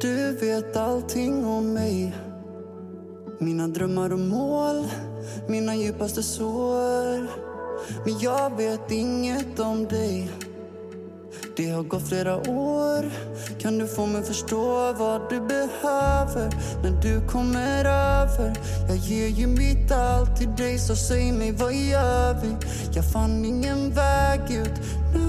Du vet allting om mig. Mina drömmar och mål Mina djupaste sår. Men jag vet inget om dig. Det har gått flera år. Kan du få mig förstå vad du behöver när du kommer över? Jag ger ju mitt allt till dig, så säg mig vad gör vi? Jag fann ingen väg ut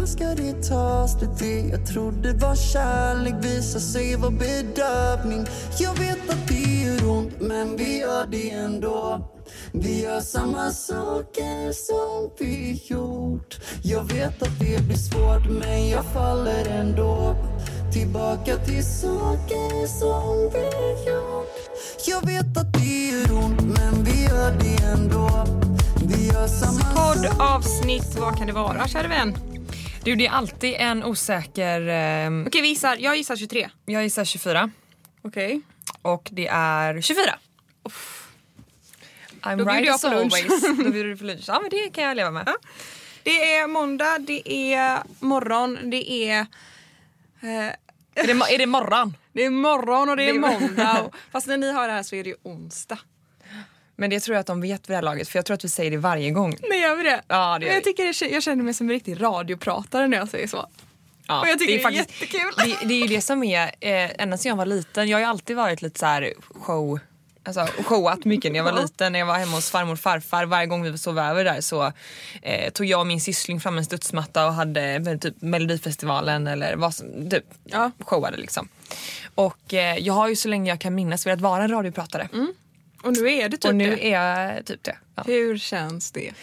ska det tas? Det det. Jag trodde var kärlek. Visar sig vara bedövning. Jag vet att det gör ont, men vi gör det ändå. Vi gör samma saker som vi gjort. Jag vet att det blir svårt men jag faller ändå Tillbaka till saker som vi gjort. Jag vet att det gör ont men vi gör det ändå. Poddavsnitt, vad kan det vara kära vän? Du, det är alltid en osäker... Eh, Okej, vi gissar. Jag gissar 23. jag gissar 24 Okej. och det är 24. I'm Då bjuder right jag as på lunch. always. Då bjuder du på lunch. Ja men det kan jag leva med. Det är måndag, det är morgon, det är... Eh, Är, det, mo- är det morgon? det är morgon och det är måndag. Fast när ni har det här så är det ju onsdag. Men det tror jag att de vet vid det här laget för jag tror att vi säger det varje gång. Nej, gör vi det? Ja, det gör jag, tycker det, jag känner mig som en riktig radiopratare när jag säger så. Ja, Och jag tycker det är jättekul. Det, det är ju det som är, eh, ända sedan jag var liten, jag har ju alltid varit lite så här show Alltså showat mycket när jag var liten, när jag var hemma hos farmor och farfar. Varje gång vi sov över där så eh, tog jag och min syssling fram en studsmatta och hade typ Melodifestivalen eller vad som, typ Ja. showade liksom. Och eh, jag har ju så länge jag kan minnas velat vara en radiopratare. Och nu är det typ och nu det. är jag typ det. Ja. Hur känns det?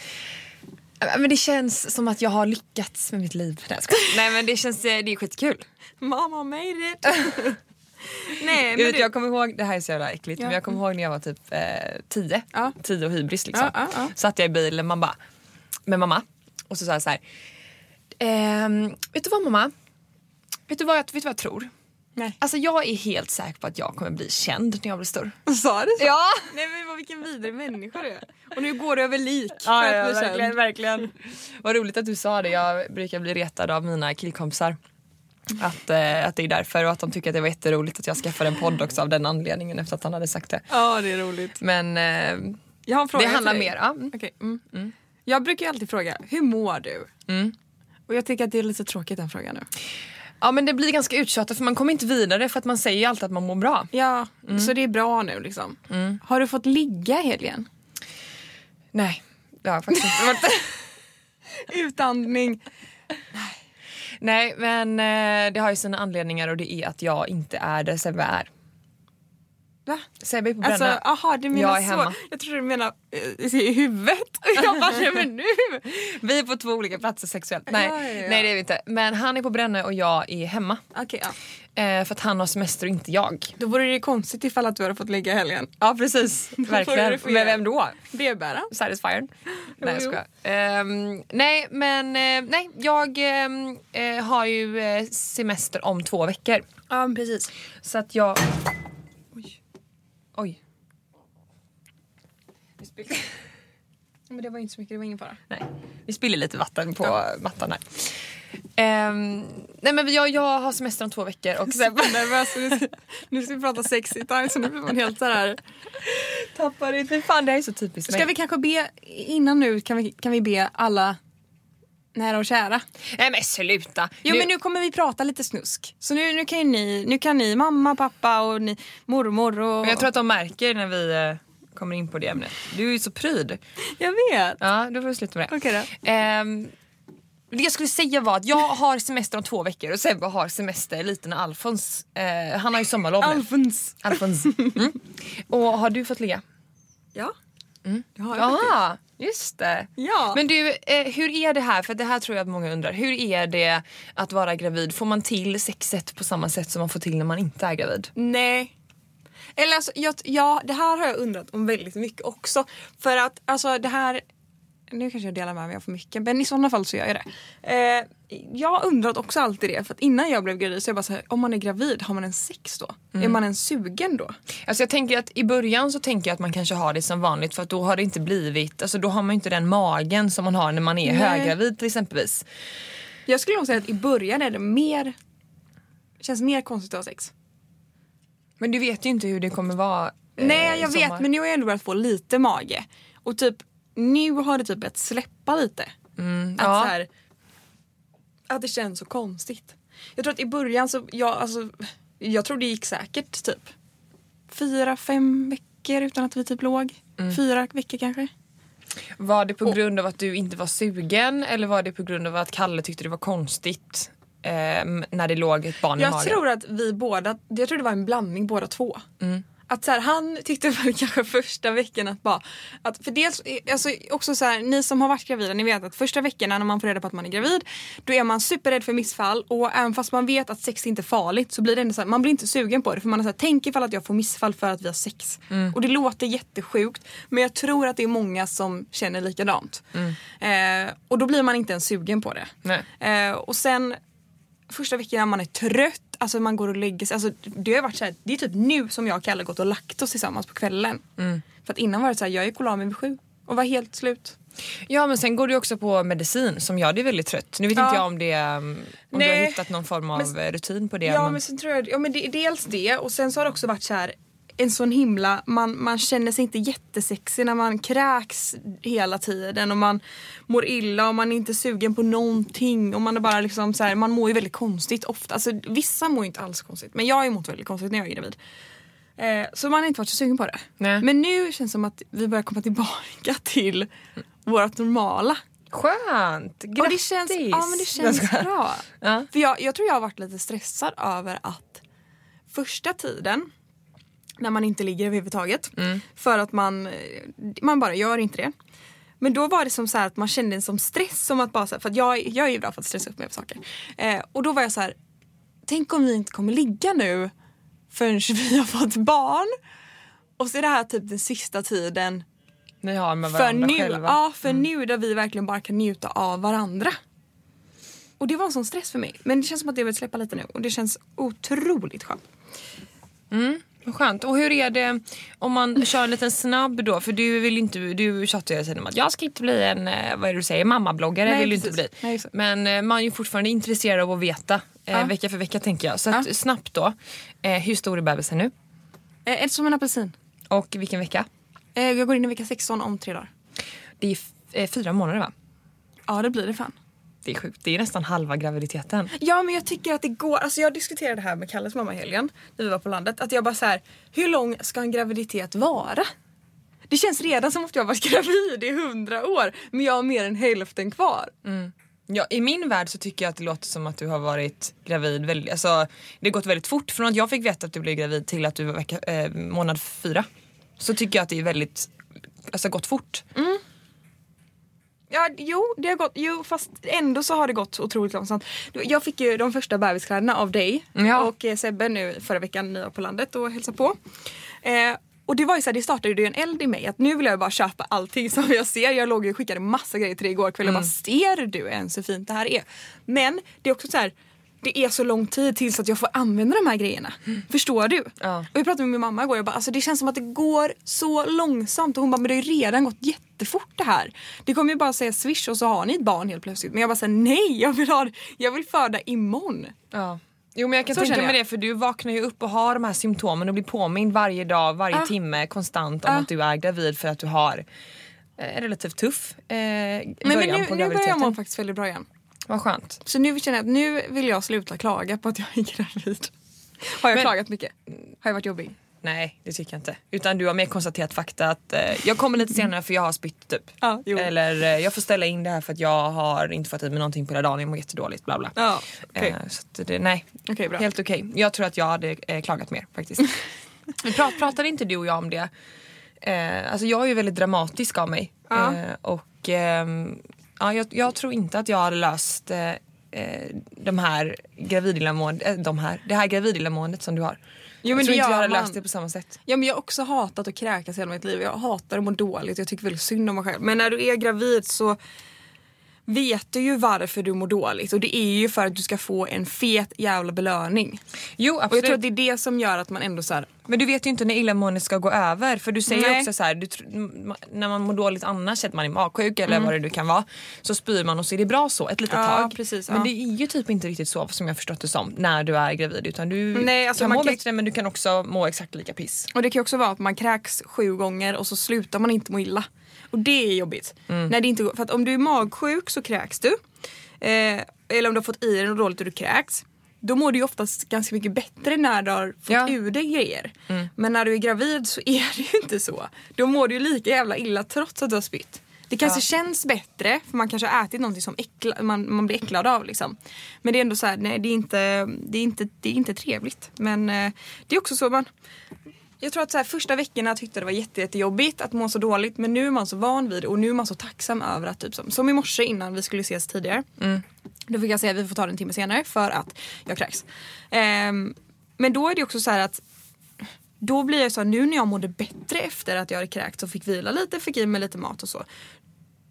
Men det känns som att jag har lyckats med mitt liv. Nej. Nej men det känns, eh, det är skitkul. Mamma made it! Nej, Jag, men vet, du, jag kommer ihåg, det här är så jävla äckligt, Ja. men jag kommer ihåg när jag var typ eh, tio. Ja. Tio och hybris liksom. Ja, ja, ja. Satt jag i bilen man bara, med mamma och så sa jag så här. Ehm, vet du vad mamma? Vet du vad, jag, vet du vad jag tror? Nej. Alltså jag är helt säker på att jag kommer bli känd när jag blir stor. Sa du så? Ja! Nej men vad- vilken vidrig människa du är. Och nu går du över lik för Ja, att ja, bli verkligen, känd. verkligen. Vad roligt att du sa det. Jag brukar bli retad av mina killkompisar. Att, eh, att det är därför och att de tycker att det var jätteroligt att jag skaffade en podd också av den anledningen efter att han hade sagt det. Ja det är roligt. Men eh, Jag har en fråga det handlar till dig. mer... Ja, mm. Okej, mm. Jag brukar ju alltid fråga, hur mår du? Mm. Och jag tycker att det är lite tråkigt den frågan nu. Ja men det blir ganska uttjatat för man kommer inte vidare för att man säger ju alltid att man mår bra. Ja, så det är bra nu liksom. Har du fått ligga helgen? Nej, det har jag faktiskt inte. Utandning. Nej men eh, det har ju sina anledningar och det är att jag inte är där Sebbe är. Va? Sebbe är på Bränna. Alltså, aha, du menar Jag är så. hemma. Jag trodde du menade eh, i huvudet. Och jag bara, nej men nu. Vi är på två olika platser sexuellt. Nej, Ja, ja, ja. nej det är vi inte. Men han är på Brännö och jag är hemma. Ja. Eh, för att han har semester och inte jag. Då vore det konstigt ifall att du hade fått ligga i helgen. Ja precis, verkligen. göra. vem då? Brevbäraren. Satisfied? nej jag skojar. Ehm, nej men eh, nej, jag ehm, eh, har ju eh, semester om två veckor. Ja, precis. Så att jag... Oj. Vi spiller, Men det var inte så mycket, det var ingen fara. nej. Vi spiller lite vatten på mattan här. Ehm, nej men jag, jag har semester om två veckor och sen nervös. Nu ska, nu ska vi prata sexy time så nu blir man helt så här. tappar det. Fy fan det här är så typiskt Ska mig. vi kanske be, innan nu kan vi, kan vi be alla nära och kära. Nej men sluta. Jo men nu kommer vi prata lite snusk. Så nu, nu kan ju ni, nu kan ni, mamma, pappa och ni, mormor och... Men jag tror att de märker när vi eh, kommer in på det ämnet. Du är ju så pryd. jag vet. Ja, då får vi sluta med det. Okej då. Ehm, det jag skulle säga var att jag har semester om två veckor och Sebbe har semester lite när Alfons, eh, han har ju sommarlov nu. Alfons. Alfons. Mm. Och har du fått ligga? Ja. Det har jag. Just det. Ja. Men du, eh, hur är det här? För det här tror jag att många undrar. Hur är det att vara gravid? Får man till sexet på samma sätt som man får till när man inte är gravid? Nej. Eller alltså, jag, ja, det här har jag undrat om väldigt mycket också. För att alltså det här, nu kanske jag delar med mig av för mycket men i sådana fall så gör jag det. Eh, jag har undrat också alltid det för att innan jag blev gravid så jag bara så här, om man är gravid, har man en sex då? Är man en sugen då? Alltså jag tänker att i början så tänker jag att man kanske har det som vanligt för att då har det inte blivit, alltså då har man inte den magen som man har när man är Nej. höggravid till exempelvis. Jag skulle nog säga att i början är det mer, känns mer konstigt att ha sex. Men du vet ju inte hur det kommer vara eh, Nej jag sommar. vet men nu har jag ändå börjat få lite mage. Och typ nu har det typ börjat släppa lite. Att, Mm, ja. så här, att det känns så konstigt. Jag tror att i början så, jag, alltså, jag tror det gick säkert typ fyra, fem veckor utan att vi typ låg. Mm. Fyra veckor kanske. Var det på grund av att du inte var sugen eller var det på grund av att Kalle tyckte det var konstigt eh, när det låg ett barn i Jag magen? tror att vi båda, jag tror det var en blandning båda två. Mm. Att så här, han tyckte väl kanske första veckan att bara, att för dels, alltså också så här, ni som har varit gravida, ni vet att första veckorna när man får reda på att man är gravid, då är man superrädd för missfall och även fast man vet att sex inte är farligt så blir det ändå så här, man blir inte sugen på det för man är så här, tänk ifall att jag får missfall för att vi har sex. Och det låter jättesjukt men jag tror att det är många som känner likadant. Eh, och då blir man inte ens sugen på det. Eh, och sen första veckan man är trött, alltså man går och lägger sig. Alltså, det har varit så här, det är typ nu som jag och Kalle gått och lagt oss tillsammans på kvällen. För att innan var det så här, jag gick och la mig vid sju och var helt slut. Ja men sen går du också på medicin som gör dig väldigt trött. Nu vet Ja. inte jag om, det, um, om du har hittat någon form av Men- eh, rutin på det. Ja men... men sen tror jag, ja men det, dels det och sen så har det också varit så här en sån himla, man, man känner sig inte jättesexig när man kräks hela tiden och man mår illa och man är inte sugen på någonting och man är bara liksom så här, man mår ju väldigt konstigt ofta. Alltså vissa mår inte alls konstigt men jag har ju mått väldigt konstigt när jag är gravid. Eh, så man har inte varit så sugen på det. Nej. Men nu känns det som att vi börjar komma tillbaka till vårt normala. Skönt! Grattis! Och det känns, ja, men det känns bra. Ja. För jag, jag tror jag har varit lite stressad över att första tiden när man inte ligger överhuvudtaget för att man, man bara gör inte det. Men då var det som så att man kände en som stress som att bara så här, för att jag, jag är ju bra för att stressa upp mig över saker. Eh, och då var jag så här, tänk om vi inte kommer ligga nu förrän vi har fått barn. Och så är det här typ den sista tiden Ni har med för nu, själva. ja, för nu där vi verkligen bara kan njuta av varandra. Och det var en sån stress för mig. Men det känns som att det vill släppa lite nu och det känns otroligt skönt. Vad Skönt. Och hur är det om man kör en liten snabb då? För du vill inte, du tjatar ju hela tiden om att jag ska inte bli en, eh, vad är det du säger, mammabloggare Nej, vill du inte bli. Nej. Men eh, man är ju fortfarande intresserad av att veta eh, Ja. vecka för vecka tänker jag. Så att, Ja. snabbt då. Eh, hur stor är bebisen nu? Eh, ett som en apelsin. Och vilken vecka? Eh, jag går in i vecka 16 om tre dagar. Det är fyra månader va? Ja det blir det fan. Det är sjukt. Det är nästan halva graviditeten. Ja men jag tycker att det går, alltså jag diskuterade det här med Kalles mamma i helgen när vi var på landet. Att jag bara så här, hur lång ska en graviditet vara? Det känns redan som att jag varit gravid i hundra år men jag har mer än hälften kvar. Ja, I min värld så tycker jag att det låter som att du har varit gravid väldigt, alltså, det har gått väldigt fort. Från att jag fick veta att du blev gravid till att du var vecka, eh, månad fyra. Så tycker jag att det är väldigt, alltså gått fort. Ja, jo, det har gått, jo, fast ändå så har det gått otroligt långsamt. Jag fick ju de första bebiskläderna av dig Ja. och eh, Sebbe nu förra veckan när jag var på landet och hälsade på. Eh, och det var ju så här, det startade ju en eld i mig att nu vill jag bara köpa allting som jag ser. Jag låg ju och skickade massa grejer till dig igår kväll och bara ser du ens hur fint det här är? Men det är också så här det är så lång tid tills att jag får använda de här grejerna. Förstår du? Ja. Och jag pratade med min mamma igår jag bara, alltså det känns som att det går så långsamt och hon bara men det har ju redan gått jättefort det här. Det kommer ju bara säga swish och så har ni ett barn helt plötsligt. Men jag bara säger nej jag vill, ha, jag vill föda imorgon. Ja. Jo men jag kan Så tänka mig det för du vaknar ju upp och har de här symptomen och blir påmind varje dag, varje Ja. timme konstant om Ja. att du är gravid för att du har eh, en relativt tuff eh, Men, början men nu, på nu börjar jag må faktiskt väldigt bra igen. Vad skönt. Så nu känner jag att nu vill jag sluta klaga på att jag är gravid. Har jag Men- klagat mycket? Har jag varit jobbig? Nej det tycker jag inte. Utan du har mer konstaterat fakta att eh, jag kommer lite senare för jag har spytt typ. Ja. Eller eh, jag får ställa in det här för att jag har inte fått i mig någonting på hela dagen, jag mår jättedåligt bla bla. Ja, okej. Eh, så det, nej, Okej, bra. helt okej. Jag tror att jag hade eh, klagat mer faktiskt. Men Prat, pratade inte du och jag om det? Eh, alltså jag är ju väldigt dramatisk av mig. Ja. Eh, och ehm, ja, jag, jag tror inte att jag hade löst eh, eh, de här gravidillamåendet, eh, de här, det här gravidillamåendet som du har. Jo, men jag tror inte jag hade man. löst det på samma sätt. Ja, men jag har också hatat att kräkas hela mitt liv. Jag hatar att må dåligt. Jag tycker väldigt synd om mig själv. Men när du är gravid så vet du ju varför du mår dåligt och det är ju för att du ska få en fet jävla belöning. Jo Och jag absolut. tror att det är det som gör att man ändå så här, Men du vet ju inte när illamåendet ska gå över för du säger Nej. också så här, du, när man mår dåligt annars, att man är magsjuk eller Mm. vad det nu kan vara, så spyr man och så är det bra så ett litet Ja, tag. precis, men ja. det är ju typ inte riktigt så som jag förstått det som när du är gravid utan du Nej, alltså kan man må kan- bättre men du kan också må exakt lika piss. Och det kan ju också vara att man kräks sju gånger och så slutar man inte må illa. Och det är jobbigt. När det inte går, för att om du är magsjuk så kräks du. Eh, eller om du har fått i dig något dåligt och du kräks. Då mår du ju oftast ganska mycket bättre när du har fått Ja. ur dig grejer. Men när du är gravid så är det ju inte så. Då mår du ju lika jävla illa trots att du har spytt. Det kanske Ja. känns bättre för man kanske har ätit någonting som äckla, man, man blir äcklad av. Liksom. Men det är ändå så här, nej det är inte, det är inte, det är inte trevligt. Men eh, det är också så man jag tror att så här, första veckorna tyckte det var jätte, jättejobbigt att må så dåligt men nu är man så van vid det och nu är man så tacksam över att typ som, som i morse innan vi skulle ses tidigare. Då fick jag säga att vi får ta det en timme senare för att jag kräks. Ehm, men då är det också så här att då blir jag så här, nu när jag mådde bättre efter att jag hade kräkts och fick vila lite, fick i mig lite mat och så.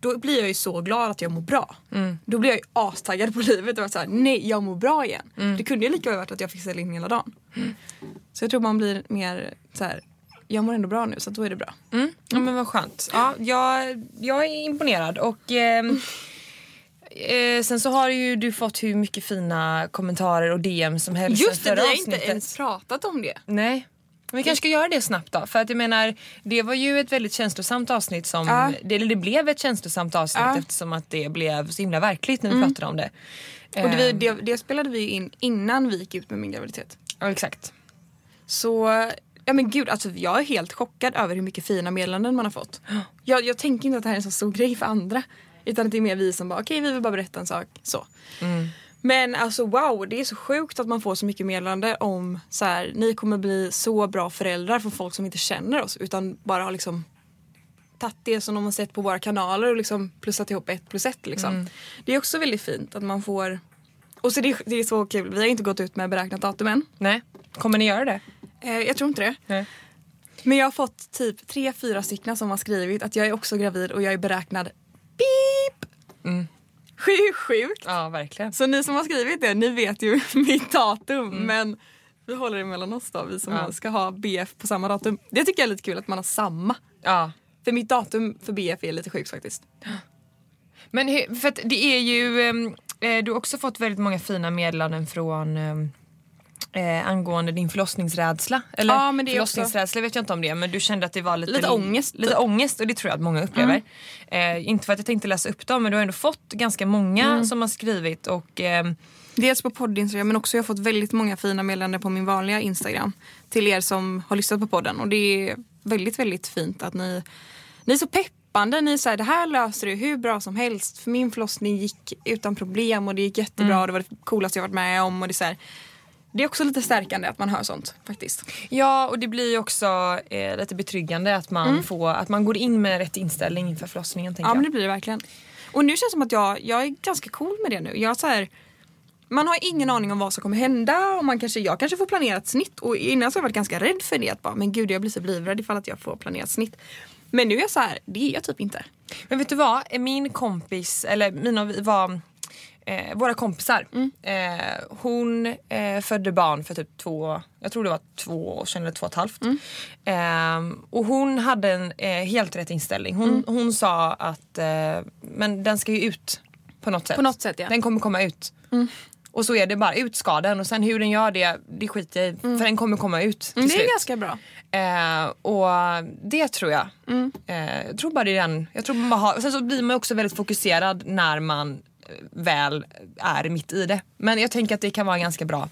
Då blir jag ju så glad att jag mår bra. Då blir jag ju astaggad på livet och så här, nej jag mår bra igen. Det kunde ju lika väl varit att jag fick ställa in hela dagen. Så jag tror man blir mer så här, jag mår ändå bra nu så då är det bra. Mm. Ja men vad skönt. Ja, jag, jag är imponerad och ehm, eh, sen så har ju du fått hur mycket fina kommentarer och DM som helst Just det, vi har inte ens pratat om det. Nej. Men vi kanske ska göra det snabbt då. För att jag menar, det var ju ett väldigt känslosamt avsnitt som, Ja. det, eller det blev ett känslosamt avsnitt Ja. eftersom att det blev så himla verkligt när vi pratade om det. Och det, Ehm, det, det spelade vi in innan vi gick ut med min graviditet. Ja exakt. Så, ja men gud, alltså jag är helt chockad över hur mycket fina meddelanden man har fått. Jag, jag tänker inte att det här är en så stor grej för andra. Utan att det är mer vi som bara, okej vi vill bara berätta en sak. Så. Men alltså wow, det är så sjukt att man får så mycket meddelande om så här, ni kommer bli så bra föräldrar för folk som inte känner oss utan bara har liksom tagit det som de har sett på våra kanaler och liksom plussat ihop ett plus ett. Liksom. Det är också väldigt fint att man får och så det, det är så kul, vi har inte gått ut med beräknat datum än. Nej, kommer ni göra det? Eh, jag tror inte det. Nej. Men jag har fått typ tre, fyra stycken som har skrivit att jag är också gravid och jag är beräknad beep. Mm. Sjukt sjukt. Ja verkligen. Så ni som har skrivit det, ni vet ju mitt datum men vi håller det mellan oss då, vi som Ja. ska ha BF på samma datum. Det tycker jag är lite kul att man har samma. Ja. För mitt datum för BF är lite sjukt faktiskt. Men för att det är ju, ehm, eh, du har också fått väldigt många fina meddelanden från ehm, eh, angående din förlossningsrädsla. Eller Ja, men det förlossningsrädsla vet jag inte om det men du kände att det var lite, Lite ångest, Lite typ. Mm. ångest och det tror jag att många upplever. Eh, inte för att jag tänkte läsa upp dem men du har ändå fått ganska många Mm. som har skrivit och ehm, Dels på podd-instagram men också jag har fått väldigt många fina meddelanden på min vanliga instagram. Till er som har lyssnat på podden och det är väldigt väldigt fint att ni, ni är så peppande. Ni säger det här löser du hur bra som helst. För min förlossning gick utan problem och det gick jättebra och det var det coolaste jag varit med om. Och det, är så här, det är också lite stärkande att man hör sånt faktiskt. Ja och det blir ju också eh, lite betryggande att man, får, att man går in med rätt inställning inför förlossningen Ja men jag. det blir det verkligen. Och nu känns det som att jag, jag är ganska cool med det nu. Jag så här, man har ingen aning om vad som kommer hända och man kanske, jag kanske får planerat snitt. Och innan så har jag varit ganska rädd för det. Att bara, men gud jag blir så livrädd ifall att jag får planerat snitt. Men nu är jag så här, det är jag typ inte. Men vet du vad? Min kompis, eller mina var eh, våra kompisar. Mm. Eh, hon eh, födde barn för typ två, jag tror det var två år sedan eller två och ett halvt. Mm. Eh, och hon hade en eh, helt rätt inställning. Hon, Mm. hon sa att eh, men den ska ju ut på något sätt. På något sätt, ja. Mm. Den kommer komma ut. Och så är det bara, ut ska den och sen hur den gör det, det skiter jag i. För den kommer komma ut till Mm, det slut. är ganska bra. Och det tror jag. Mm. Jag tror bara det är den. Jag tror man har, sen så blir man också väldigt fokuserad när man väl är mitt i det. Men jag tänker att det kan vara ganska bra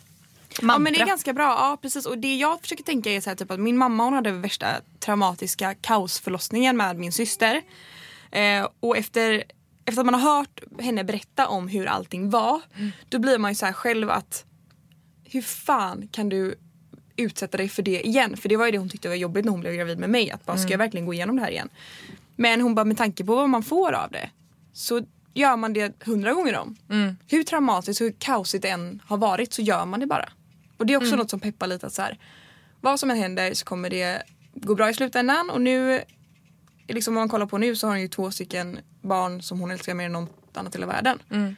mantra. Ja men det är ganska bra, ja precis. Och det jag försöker tänka är så här, typ att min mamma hon hade värsta traumatiska kaosförlossningen med min syster. Eh, och efter, efter att man har hört henne berätta om hur allting var, då blir man ju så här själv att hur fan kan du utsätta dig för det igen? För det var ju det hon tyckte var jobbigt när hon blev gravid med mig. Att bara, ska jag verkligen gå igenom det här igen? Men hon bara, med tanke på vad man får av det så gör man det hundra gånger om. Hur traumatiskt hur kaosigt det än har varit så gör man det bara. Och det är också något som peppar lite att så här, vad som än händer så kommer det gå bra i slutändan och nu, liksom om man kollar på nu så har hon ju två stycken barn som hon älskar mer än, något annat i hela världen. Mm.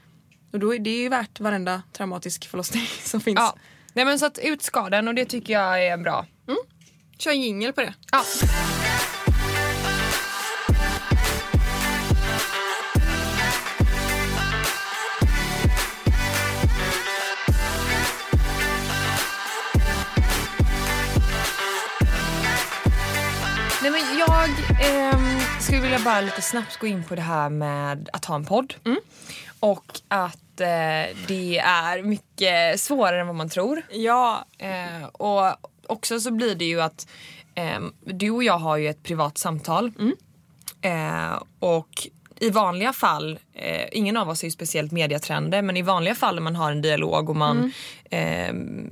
Och då är det ju värt varenda traumatisk förlossning som finns. Ja. Nej men så att ut skadan och det tycker jag är bra. Kör en jingel på det. Ja. Vilja bara lite snabbt gå in på det här med att ha en podd. Och att eh, det är mycket svårare än vad man tror. Ja, Eh, och också så blir det ju att ehm, du och jag har ju ett privat samtal. Eh, och i vanliga fall, eh, ingen av oss är ju speciellt mediatrender, men i vanliga fall när man har en dialog och man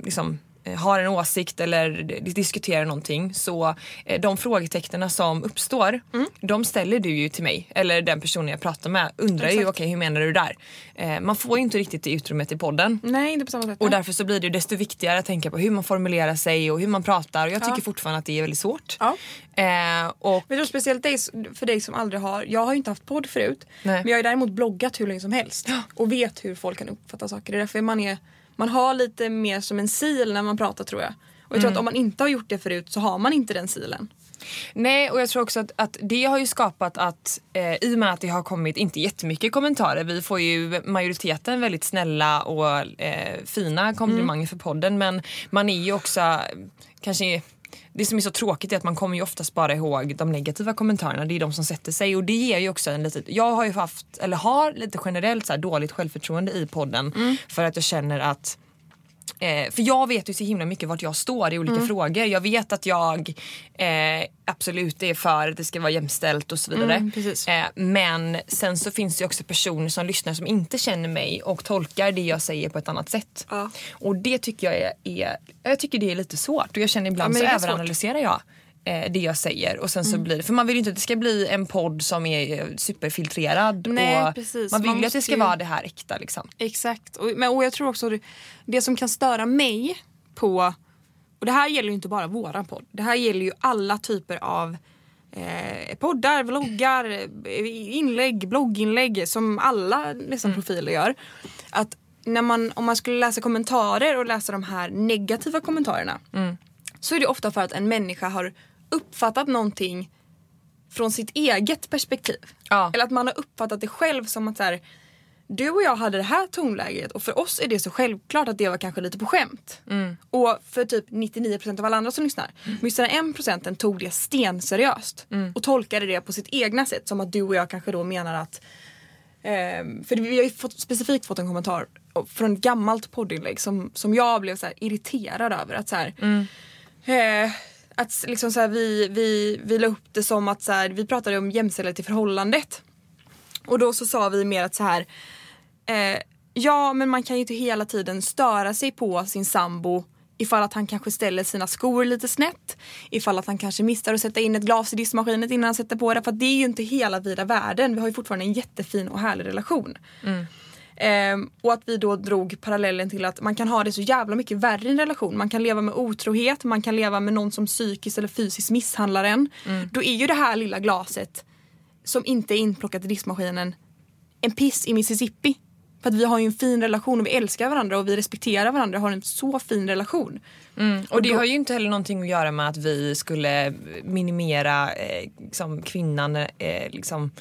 liksom, eh, har en åsikt eller diskuterar någonting så eh, de frågetecknen som uppstår de ställer du ju till mig eller den personen jag pratar med undrar ju Exakt. okej hur menar du där? Eh, man får ju inte riktigt det utrymmet i podden. nej inte på samma sätt. Och därför så blir det ju desto viktigare att tänka på hur man formulerar sig och hur man pratar. Och jag tycker Ja. fortfarande att det är väldigt svårt. Ja. Eh, och Men då speciellt dig, för dig som aldrig har, jag har ju inte haft podd förut. Nej. Men jag har ju däremot bloggat hur länge som helst. Och vet hur folk kan uppfatta saker. Det är därför man är, man har lite mer som en sil när man pratar tror jag. Och jag tror att om man inte har gjort det förut så har man inte den silen. Nej och jag tror också att, att det har ju skapat att eh, i och med att det har kommit inte jättemycket kommentarer. Vi får ju majoriteten väldigt snälla och eh, fina komplimanger för podden men man är ju också eh, kanske det som är så tråkigt är att man kommer ju oftast bara ihåg de negativa kommentarerna. Det är de som sätter sig. Och det ger ju också en lite, jag har ju haft, eller har lite generellt så dåligt självförtroende i podden. För att jag känner att Eh, för jag vet ju så himla mycket vart jag står i olika Mm. frågor. Jag vet att jag eh, absolut är för att det ska vara jämställt och så vidare. Mm, eh, men sen så finns det ju också personer som lyssnar som inte känner mig och tolkar det jag säger på ett annat sätt. Ja. Och det tycker jag är, är, jag tycker det är lite svårt och jag känner ibland Ja, så svårt. överanalyserar jag eh, det jag säger och sen så Mm. blir det, för man vill ju inte att det ska bli en podd som är eh, superfiltrerad. Nej, och precis. Man vill Man ju att det ska ju- vara det här äkta liksom. Exakt. Och, men, och jag tror också det, det som kan störa mig på, och det här gäller ju inte bara våran podd. Det här gäller ju alla typer av eh, poddar, vloggar, eh, inlägg, blogginlägg som alla nästan profiler gör. Att när man, om man skulle läsa kommentarer och läsa de här negativa kommentarerna så är det ofta för att en människa har uppfattat någonting från sitt eget perspektiv. Ja. Eller att man har uppfattat det själv som att så här, du och jag hade det här tonläget och för oss är det så självklart att det var kanske lite på skämt. Och för typ 99% av alla andra som lyssnar. Men just den här 1% tog det stenseriöst och tolkade det på sitt egna sätt som att du och jag kanske då menar att Ehm, för vi har ju fått, specifikt fått en kommentar från ett gammalt poddinlägg som, som jag blev så irriterad över. Att så här, eh, att liksom så här, vi, vi, vi la upp det som att så här, vi pratade om jämställdhet i förhållandet. Och då så sa vi mer att så här eh, ja men man kan ju inte hela tiden störa sig på sin sambo ifall att han kanske ställer sina skor lite snett. Ifall att han kanske missar att sätta in ett glas i diskmaskinen innan han sätter på det. För att det är ju inte hela vida världen. Vi har ju fortfarande en jättefin och härlig relation. Mm. Ehm, och att vi då drog parallellen till att man kan ha det så jävla mycket värre i en relation. Man kan leva med otrohet, man kan leva med någon som psykiskt eller fysiskt misshandlar en. Då är ju det här lilla glaset som inte är inplockat i diskmaskinen en piss i Mississippi. För att vi har ju en fin relation och vi älskar varandra och vi respekterar varandra och har en så fin relation. Och det har ju inte heller någonting att göra med att vi skulle minimera eh, liksom kvinnan, eh, liksom,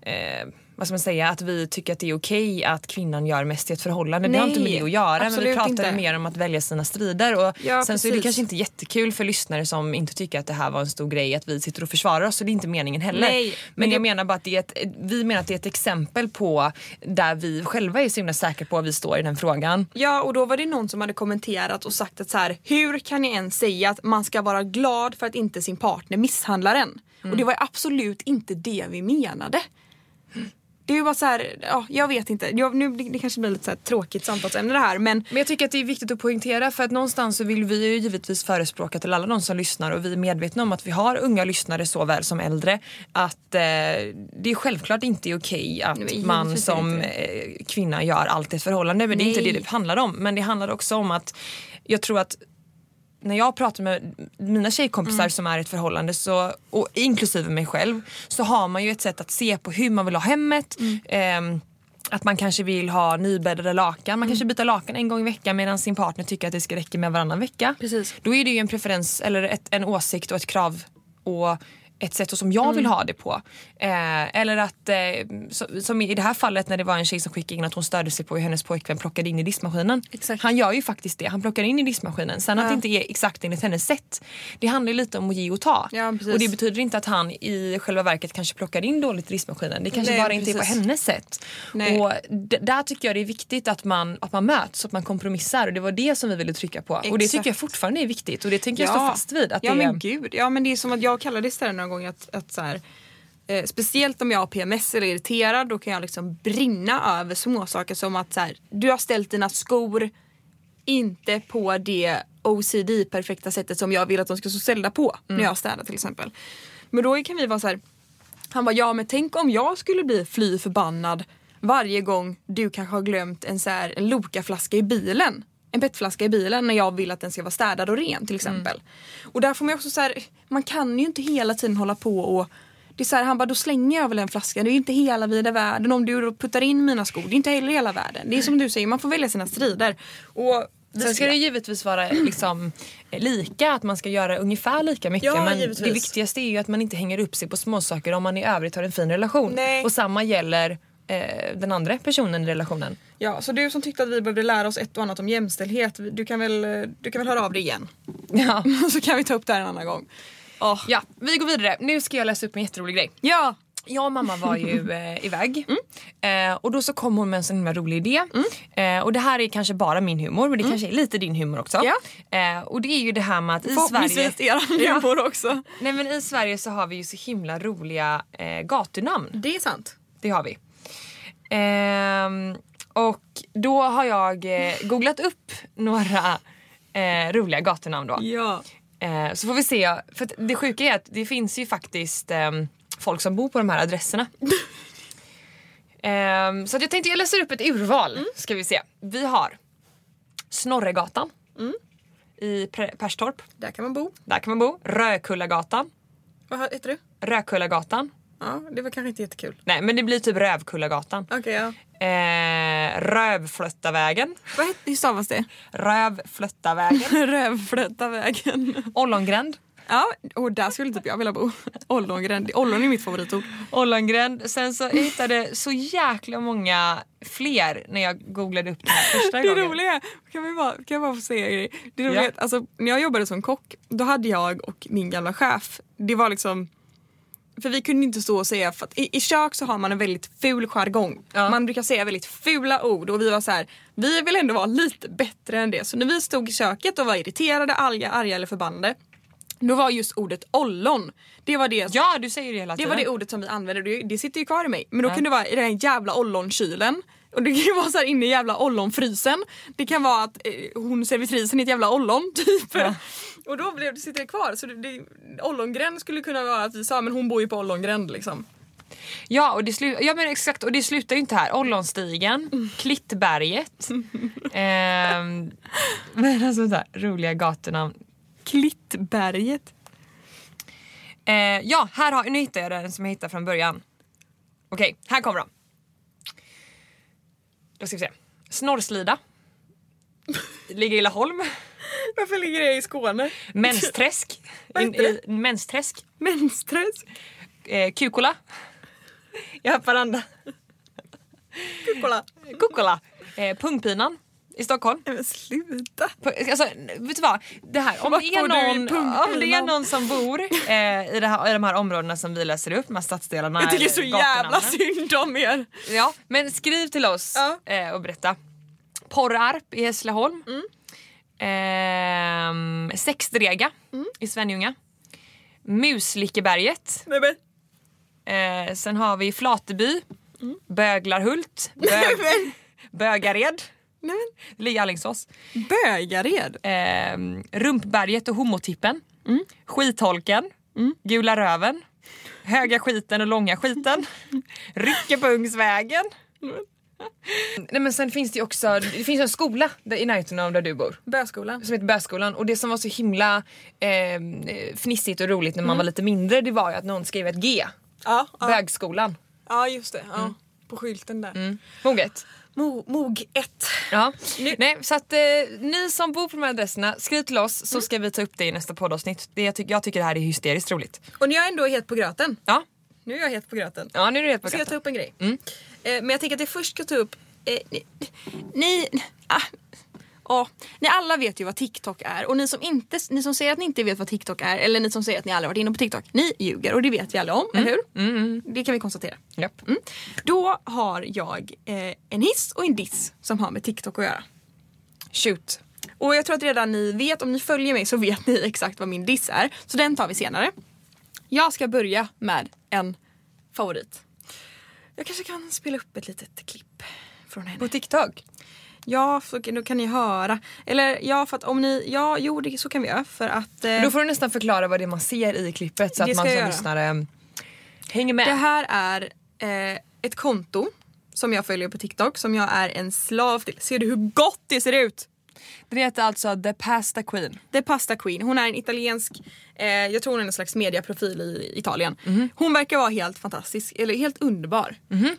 eh, vad ska man säga, att vi tycker att det är okej att kvinnan gör mest i ett förhållande. det har inte med Nej, det att göra men vi pratar inte. mer om att välja sina strider. Och Ja, sen så är det precis. kanske inte jättekul för lyssnare som inte tycker att det här var en stor grej att vi sitter och försvarar oss och det är inte meningen heller. Nej, men men jag menar bara att det är ett, vi menar att det är ett exempel på där vi själva är så himla säkra på var vi står i den frågan. Ja och då var det någon som hade kommenterat och sagt att så här, hur kan ni ens säga att man ska vara glad för att inte sin partner misshandlar en? Och det var absolut inte det vi menade. Det var så här, ja, jag vet inte. Jag, nu, det, kanske blir lite så här tråkigt samtalsämne det här men Men jag tycker att det är viktigt att poängtera för att någonstans så vill vi ju givetvis förespråka till alla de som lyssnar och vi är medvetna om att vi har unga lyssnare såväl som äldre att eh, det är självklart inte okej att Nej, man är som eh, kvinna gör allt i ett förhållande men det är inte Nej. det det handlar om. Men det handlar också om att jag tror att när jag pratar med mina tjejkompisar Mm. som är i ett förhållande, så, och inklusive mig själv, så har man ju ett sätt att se på hur man vill ha hemmet. Mm. ehm, att man kanske vill ha nybäddade lakan. Man kanske byter lakan en gång i veckan medan sin partner tycker att det ska räcka med varannan vecka. Precis. Då är det ju en preferens eller ett, en åsikt och ett krav och ett sätt som jag vill ha det på. Eh, eller att, eh, så, som i det här fallet när det var en tjej som skickade in att hon störde sig på hur hennes pojkvän plockade in i diskmaskinen. Exakt. Han gör ju faktiskt det, han plockar in i diskmaskinen. Sen att det inte är exakt enligt hennes sätt. Det handlar ju lite om att ge och ta. Ja, precis. och det betyder inte att han i själva verket kanske plockar in dåligt i diskmaskinen. Det kanske Nej, bara inte är på precis. hennes sätt. Nej. Och d- där tycker jag det är viktigt att man, att man möts, att man kompromissar. Och det var det som vi ville trycka på. Och det tycker jag Exakt. fortfarande är viktigt. Och det tänker jag stå fast vid. Att ja det är, men gud. Ja men det är som att jag kallade det istället några gånger att, att så här, eh, speciellt om jag har PMS eller är irriterad då kan jag liksom brinna över småsaker som att så här, du har ställt dina skor inte på det OCD-perfekta sättet som jag vill att de ska stå ställda på när jag städar till exempel. Men då kan vi vara så här, han bara ja men tänk om jag skulle bli fly förbannad varje gång du kanske har glömt en, så här, en Loka-flaska i bilen. En petflaska i bilen när jag vill att den ska vara städad och ren till exempel. Och där får man också så här, man kan ju inte hela tiden hålla på och det är så här, han bara då slänger jag väl en flaska, det är ju inte hela vida världen. Om du puttar in mina skor, det är inte heller hela världen. Det är som du säger, man får välja sina strider. Och Sen ska det givetvis vara liksom, lika, att man ska göra ungefär lika mycket. Ja, men givetvis. det viktigaste är ju att man inte hänger upp sig på småsaker om man i övrigt har en fin relation. Nej. Och samma gäller eh, den andra personen i relationen. Ja, så du som tyckte att vi behövde lära oss ett och annat om jämställdhet, du kan väl, du kan väl höra av dig igen. Ja. så kan vi ta upp det här en annan gång. Åh. ja, vi går vidare. Nu ska jag läsa upp en jätterolig grej. Ja! Jag och mamma var ju eh, iväg eh, och då så kom hon med en sån himla rolig idé. Eh, och det här är kanske bara min humor men det kanske är lite din humor också. Ja. Eh, och det är ju det här med att i Sverige... Förhoppningsvis er humor också. Nej men i Sverige så har vi ju så himla roliga eh, gatunamn. Det är sant. Det har vi. Ehm, och då har jag eh, googlat upp några eh, roliga gatunamn då. Ja. Eh, så får vi se. För att det sjuka är att det finns ju faktiskt ehm, folk som bor på de här adresserna. Ehm, så jag tänkte jag läser upp ett urval. Ska vi se. Vi har Snorregatan i Pre- Perstorp. Där kan man bo. Där kan man bo. Rökullagatan. Vad heter du? Rökullagatan. Ja, det var kanske inte jättekul. Nej men det blir typ Rövkullagatan. Okej, ja. Eh, Rövflöttavägen. Vad heter, hur stavas det? Rövflöttavägen. Rövflöttavägen. Ollongränd. Ja, och där skulle typ jag vilja bo. Ollongränd. Ollon är mitt favoritord. Ollongränd. Sen så jag hittade så jäkla många fler när jag googlade upp det här första Det gången. roliga, kan, vi bara, kan jag bara få säga en grej? Det roliga, Ja. alltså, när jag jobbade som kock, då hade jag och min gamla chef, det var liksom för vi kunde inte stå och säga, för att i, i kök så har man en väldigt ful jargong. Ja. Man brukar säga väldigt fula ord och vi var så här, vi vill ändå vara lite bättre än det. Så när vi stod i köket och var irriterade, arga, arga eller förbannade, då var just ordet ollon, det var det Ja du säger det hela det tiden. var det ordet som vi använde det, det sitter ju kvar i mig. Men då kan det vara i den här jävla ollonkylen. Och det kan ju vara så inne i jävla ollonfrysen. Det kan vara att eh, hon servitrisen är ett jävla ollon typ. Och då blev det, sitter det kvar. Så det, det, ollongränd skulle kunna vara att vi sa men hon bor ju på ollongränd liksom. Ja, och det, slu- ja men exakt, och det slutar ju inte här. Ollonstigen, Klittberget. ehm, men alltså vänta, roliga gatunamn. Klittberget. Eh, ja, här har, nu hittar jag den som jag hittade från början. Okej, här kommer de. Då ska vi se. Snorrslida. Ligger i Laholm. Varför ligger det i Skåne? Mensträsk. Mensträsk. Mensträsk. Eh, Kukola. I Haparanda. Kolla. Kukola. Eh, Pungpinan i Stockholm. Men sluta. Alltså, vet du vad? Det här, om, det är någon, om det är någon som bor eh, i, det här, i de här områdena som vi läser upp, de här stadsdelarna. Jag tycker så jävla synd om er. Ja, men skriv till oss Ja. eh, och berätta. Porrarp i Hässleholm. Mm. Ehm, Sexdrega i Svenljunga. Muslickeberget. Nej, men. Eh, sen har vi Flateby. Böglarhult. Bög, Mm. men. Bögared. Nej, Det ligger Alingsås. men. Bögared. Eh, Rumpberget och Homotippen. Mm. Skitholken. Gula Röven. Höga skiten och långa skiten. Ryckepungsvägen. Nej men sen finns det ju också, det finns en skola där, i närheten av där du bor. Böskolan. Som heter Böskolan och det som var så himla eh, fnissigt och roligt när man var lite mindre det var ju att någon skrev ett G. Ja, ja. Bögskolan. ja just det. Ja. på skylten där. Mm. Moget. Mo, mog 1. Ja. Nej, så att eh, ni som bor på de här adresserna, skriv till oss så ska vi ta upp det i nästa poddavsnitt. Det, jag, tycker, jag tycker det här är hysteriskt roligt. Och när jag ändå het på gröten. Ja, Nu är jag het på gröten. ja nu är det helt på Ska jag ta gröten. upp en grej? Mm. Eh, men jag tänker att jag först ska ta upp... Eh, ni, ni, ah, ja, ni alla vet ju vad TikTok är och ni som, inte, ni som säger att ni inte vet vad TikTok är eller ni som säger att ni aldrig varit inne på TikTok, ni ljuger och det vet vi alla om, eller hur? Mm, Det kan vi konstatera. Japp. Mm. Då har jag eh, en hiss och en diss som har med TikTok att göra. Shoot. Och jag tror att redan ni vet, om ni följer mig så vet ni exakt vad min diss är. Så den tar vi senare. Jag ska börja med en favorit. Jag kanske kan spela upp ett litet klipp från henne. På TikTok? Ja, så, då kan ni höra. Eller ja, för att om ni... Ja, jo, det, så kan vi göra. För att... Eh, Då får du nästan förklara vad det är man ser i klippet så att man som göra. lyssnare hänger med. Det här är eh, ett konto som jag följer på TikTok som jag är en slav till. Ser du hur gott det ser ut? Det heter alltså The Pasta Queen. The Pasta Queen. Hon är en italiensk, eh, jag tror hon är en slags mediaprofil i Italien. Mhm. Hon verkar vara helt fantastisk, eller helt underbar.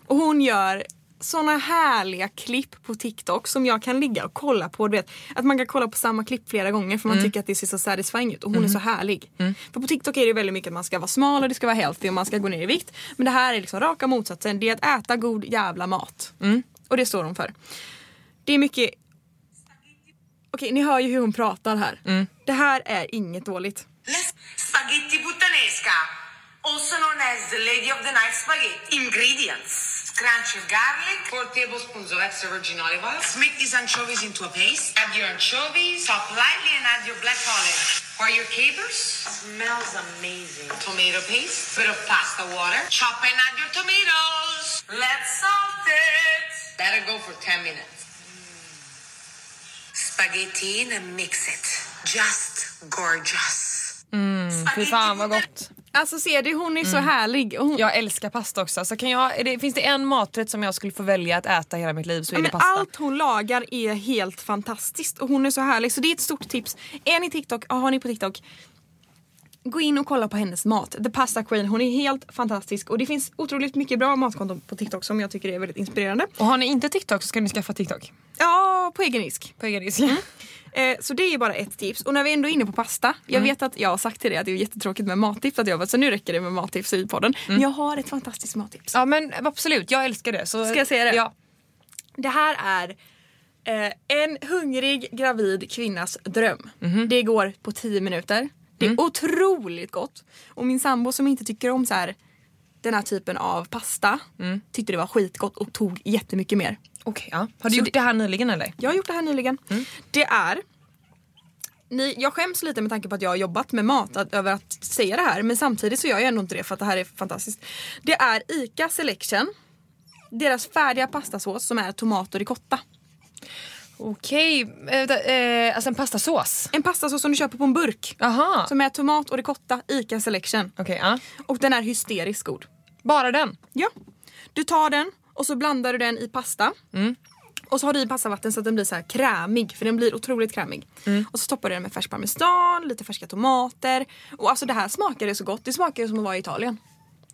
Och hon gör såna härliga klipp på TikTok som jag kan ligga och kolla på. Du vet, att man kan kolla på samma klipp flera gånger för man Mm. tycker att det ser så satisfying ut och hon är så härlig. För på TikTok är det väldigt mycket att man ska vara smal och det ska vara healthy och man ska gå ner i vikt. Men det här är liksom raka motsatsen. Det är att äta god jävla mat. Mm. Och det står hon för. Det är mycket Okej, ni hör ju hur hon pratar här. Mm. Det här är inget dåligt. Spaghetti puttanesca, also known as the Lady of the Night spaghetti. Ingredients. Scrunch of garlic, 4 tablespoons of extra virgin olive oil. Make these anchovies into a paste. Add your anchovies, top lightly and add your black olive. Pour your capers. Smells amazing. Tomato paste, bit of pasta water. Chop and add your tomatoes. Let's salt it. Let it go for 10 minutes. Spaghetti in and mix it. Just gorgeous. Fy fan vad gott. Alltså ser du, hon är så härlig. Hon, Jag älskar pasta också. Så kan jag, är det, finns det en maträtt som jag skulle få välja att äta hela mitt liv så är Ja, det men pasta. allt hon lagar är helt fantastiskt och hon är så härlig så det är ett stort tips. Är ni TikTok, ja, har ni på TikTok Gå in och kolla på hennes mat. The Pasta Queen. Hon är helt fantastisk och det finns otroligt mycket bra matkonton på TikTok som jag tycker är väldigt inspirerande. Och har ni inte TikTok så ska ni skaffa TikTok. Ja, på egen risk. På egen risk. Eh, så det är bara ett tips. Och när vi ändå är inne på pasta. Jag vet att jag har sagt till dig att det är jättetråkigt med mattips. Att jag bara, så nu räcker det med mattips i podden. Men jag har ett fantastiskt mattips. Ja men absolut, jag älskar det. Så, Ska jag säga det? Ja. Det här är eh, en hungrig gravid kvinnas dröm. Mhm. Det går på 10 minuter. Det är Mm. otroligt gott. Och min sambo som inte tycker om så här, den här typen av pasta Mm. tyckte det var skitgott och tog jättemycket mer. Okej, ja. Har du Så gjort det- det... här nyligen eller? Jag har gjort det här nyligen. Mm. Det är ni, jag skäms lite med tanke på att jag har jobbat med mat att, över att säga det här men samtidigt så gör jag ändå inte det för att det här är fantastiskt. Det är ICA Selection. Deras färdiga pastasås som är tomat och ricotta. Okej, eh, eh, alltså en pastasås. En pastasås som du köper på en burk. Jaha. Som är tomat och ricotta, ICA Selection. Okej, ja. Och den är hysteriskt god. Bara den? Ja. Du tar den och så blandar du den i pasta. Och så har du i pastavatten så att den blir så här krämig, för den blir otroligt krämig. Och så toppar du den med färsk parmesan, lite färska tomater. Och alltså det här smakar ju så gott, det smakar ju som att vara i Italien.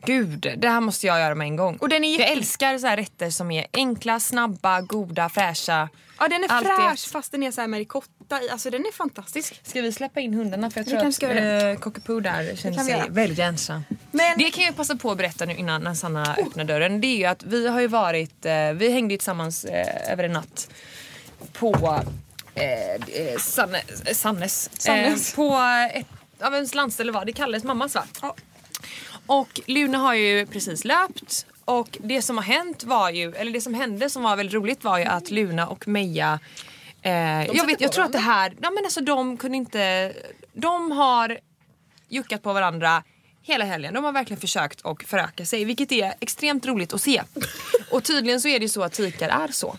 Gud, det här måste jag göra med en gång. Och den är jätte- Jag älskar så här rätter som är enkla, snabba, goda, fräscha. Ja den är Allt fräsch fast den är så här med ricotta i, alltså den är fantastisk. Ska vi släppa in hundarna? För jag tror att ska göra eh, Cockapoo där känner sig väldigt ensam. Men- Det kan jag passa på att berätta nu innan när Sanna öppnar dörren. Det är ju att vi har ju varit, eh, vi hängde ju tillsammans eh, över en natt på eh, eh, Sanne, Sannes. Sannes. Eh, på ett, ja, vems landställe var det? Kalles mammas va? Ja. Och Luna har ju precis löpt och det som har hänt var ju, eller det som hände som var väldigt roligt var ju att Luna och Meja eh, jag, vet, jag tror att det här, ja, men alltså de kunde inte, de har juckat på varandra hela helgen. De har verkligen försökt att föröka sig vilket är extremt roligt att se. Och tydligen så är det ju så att tikar är så.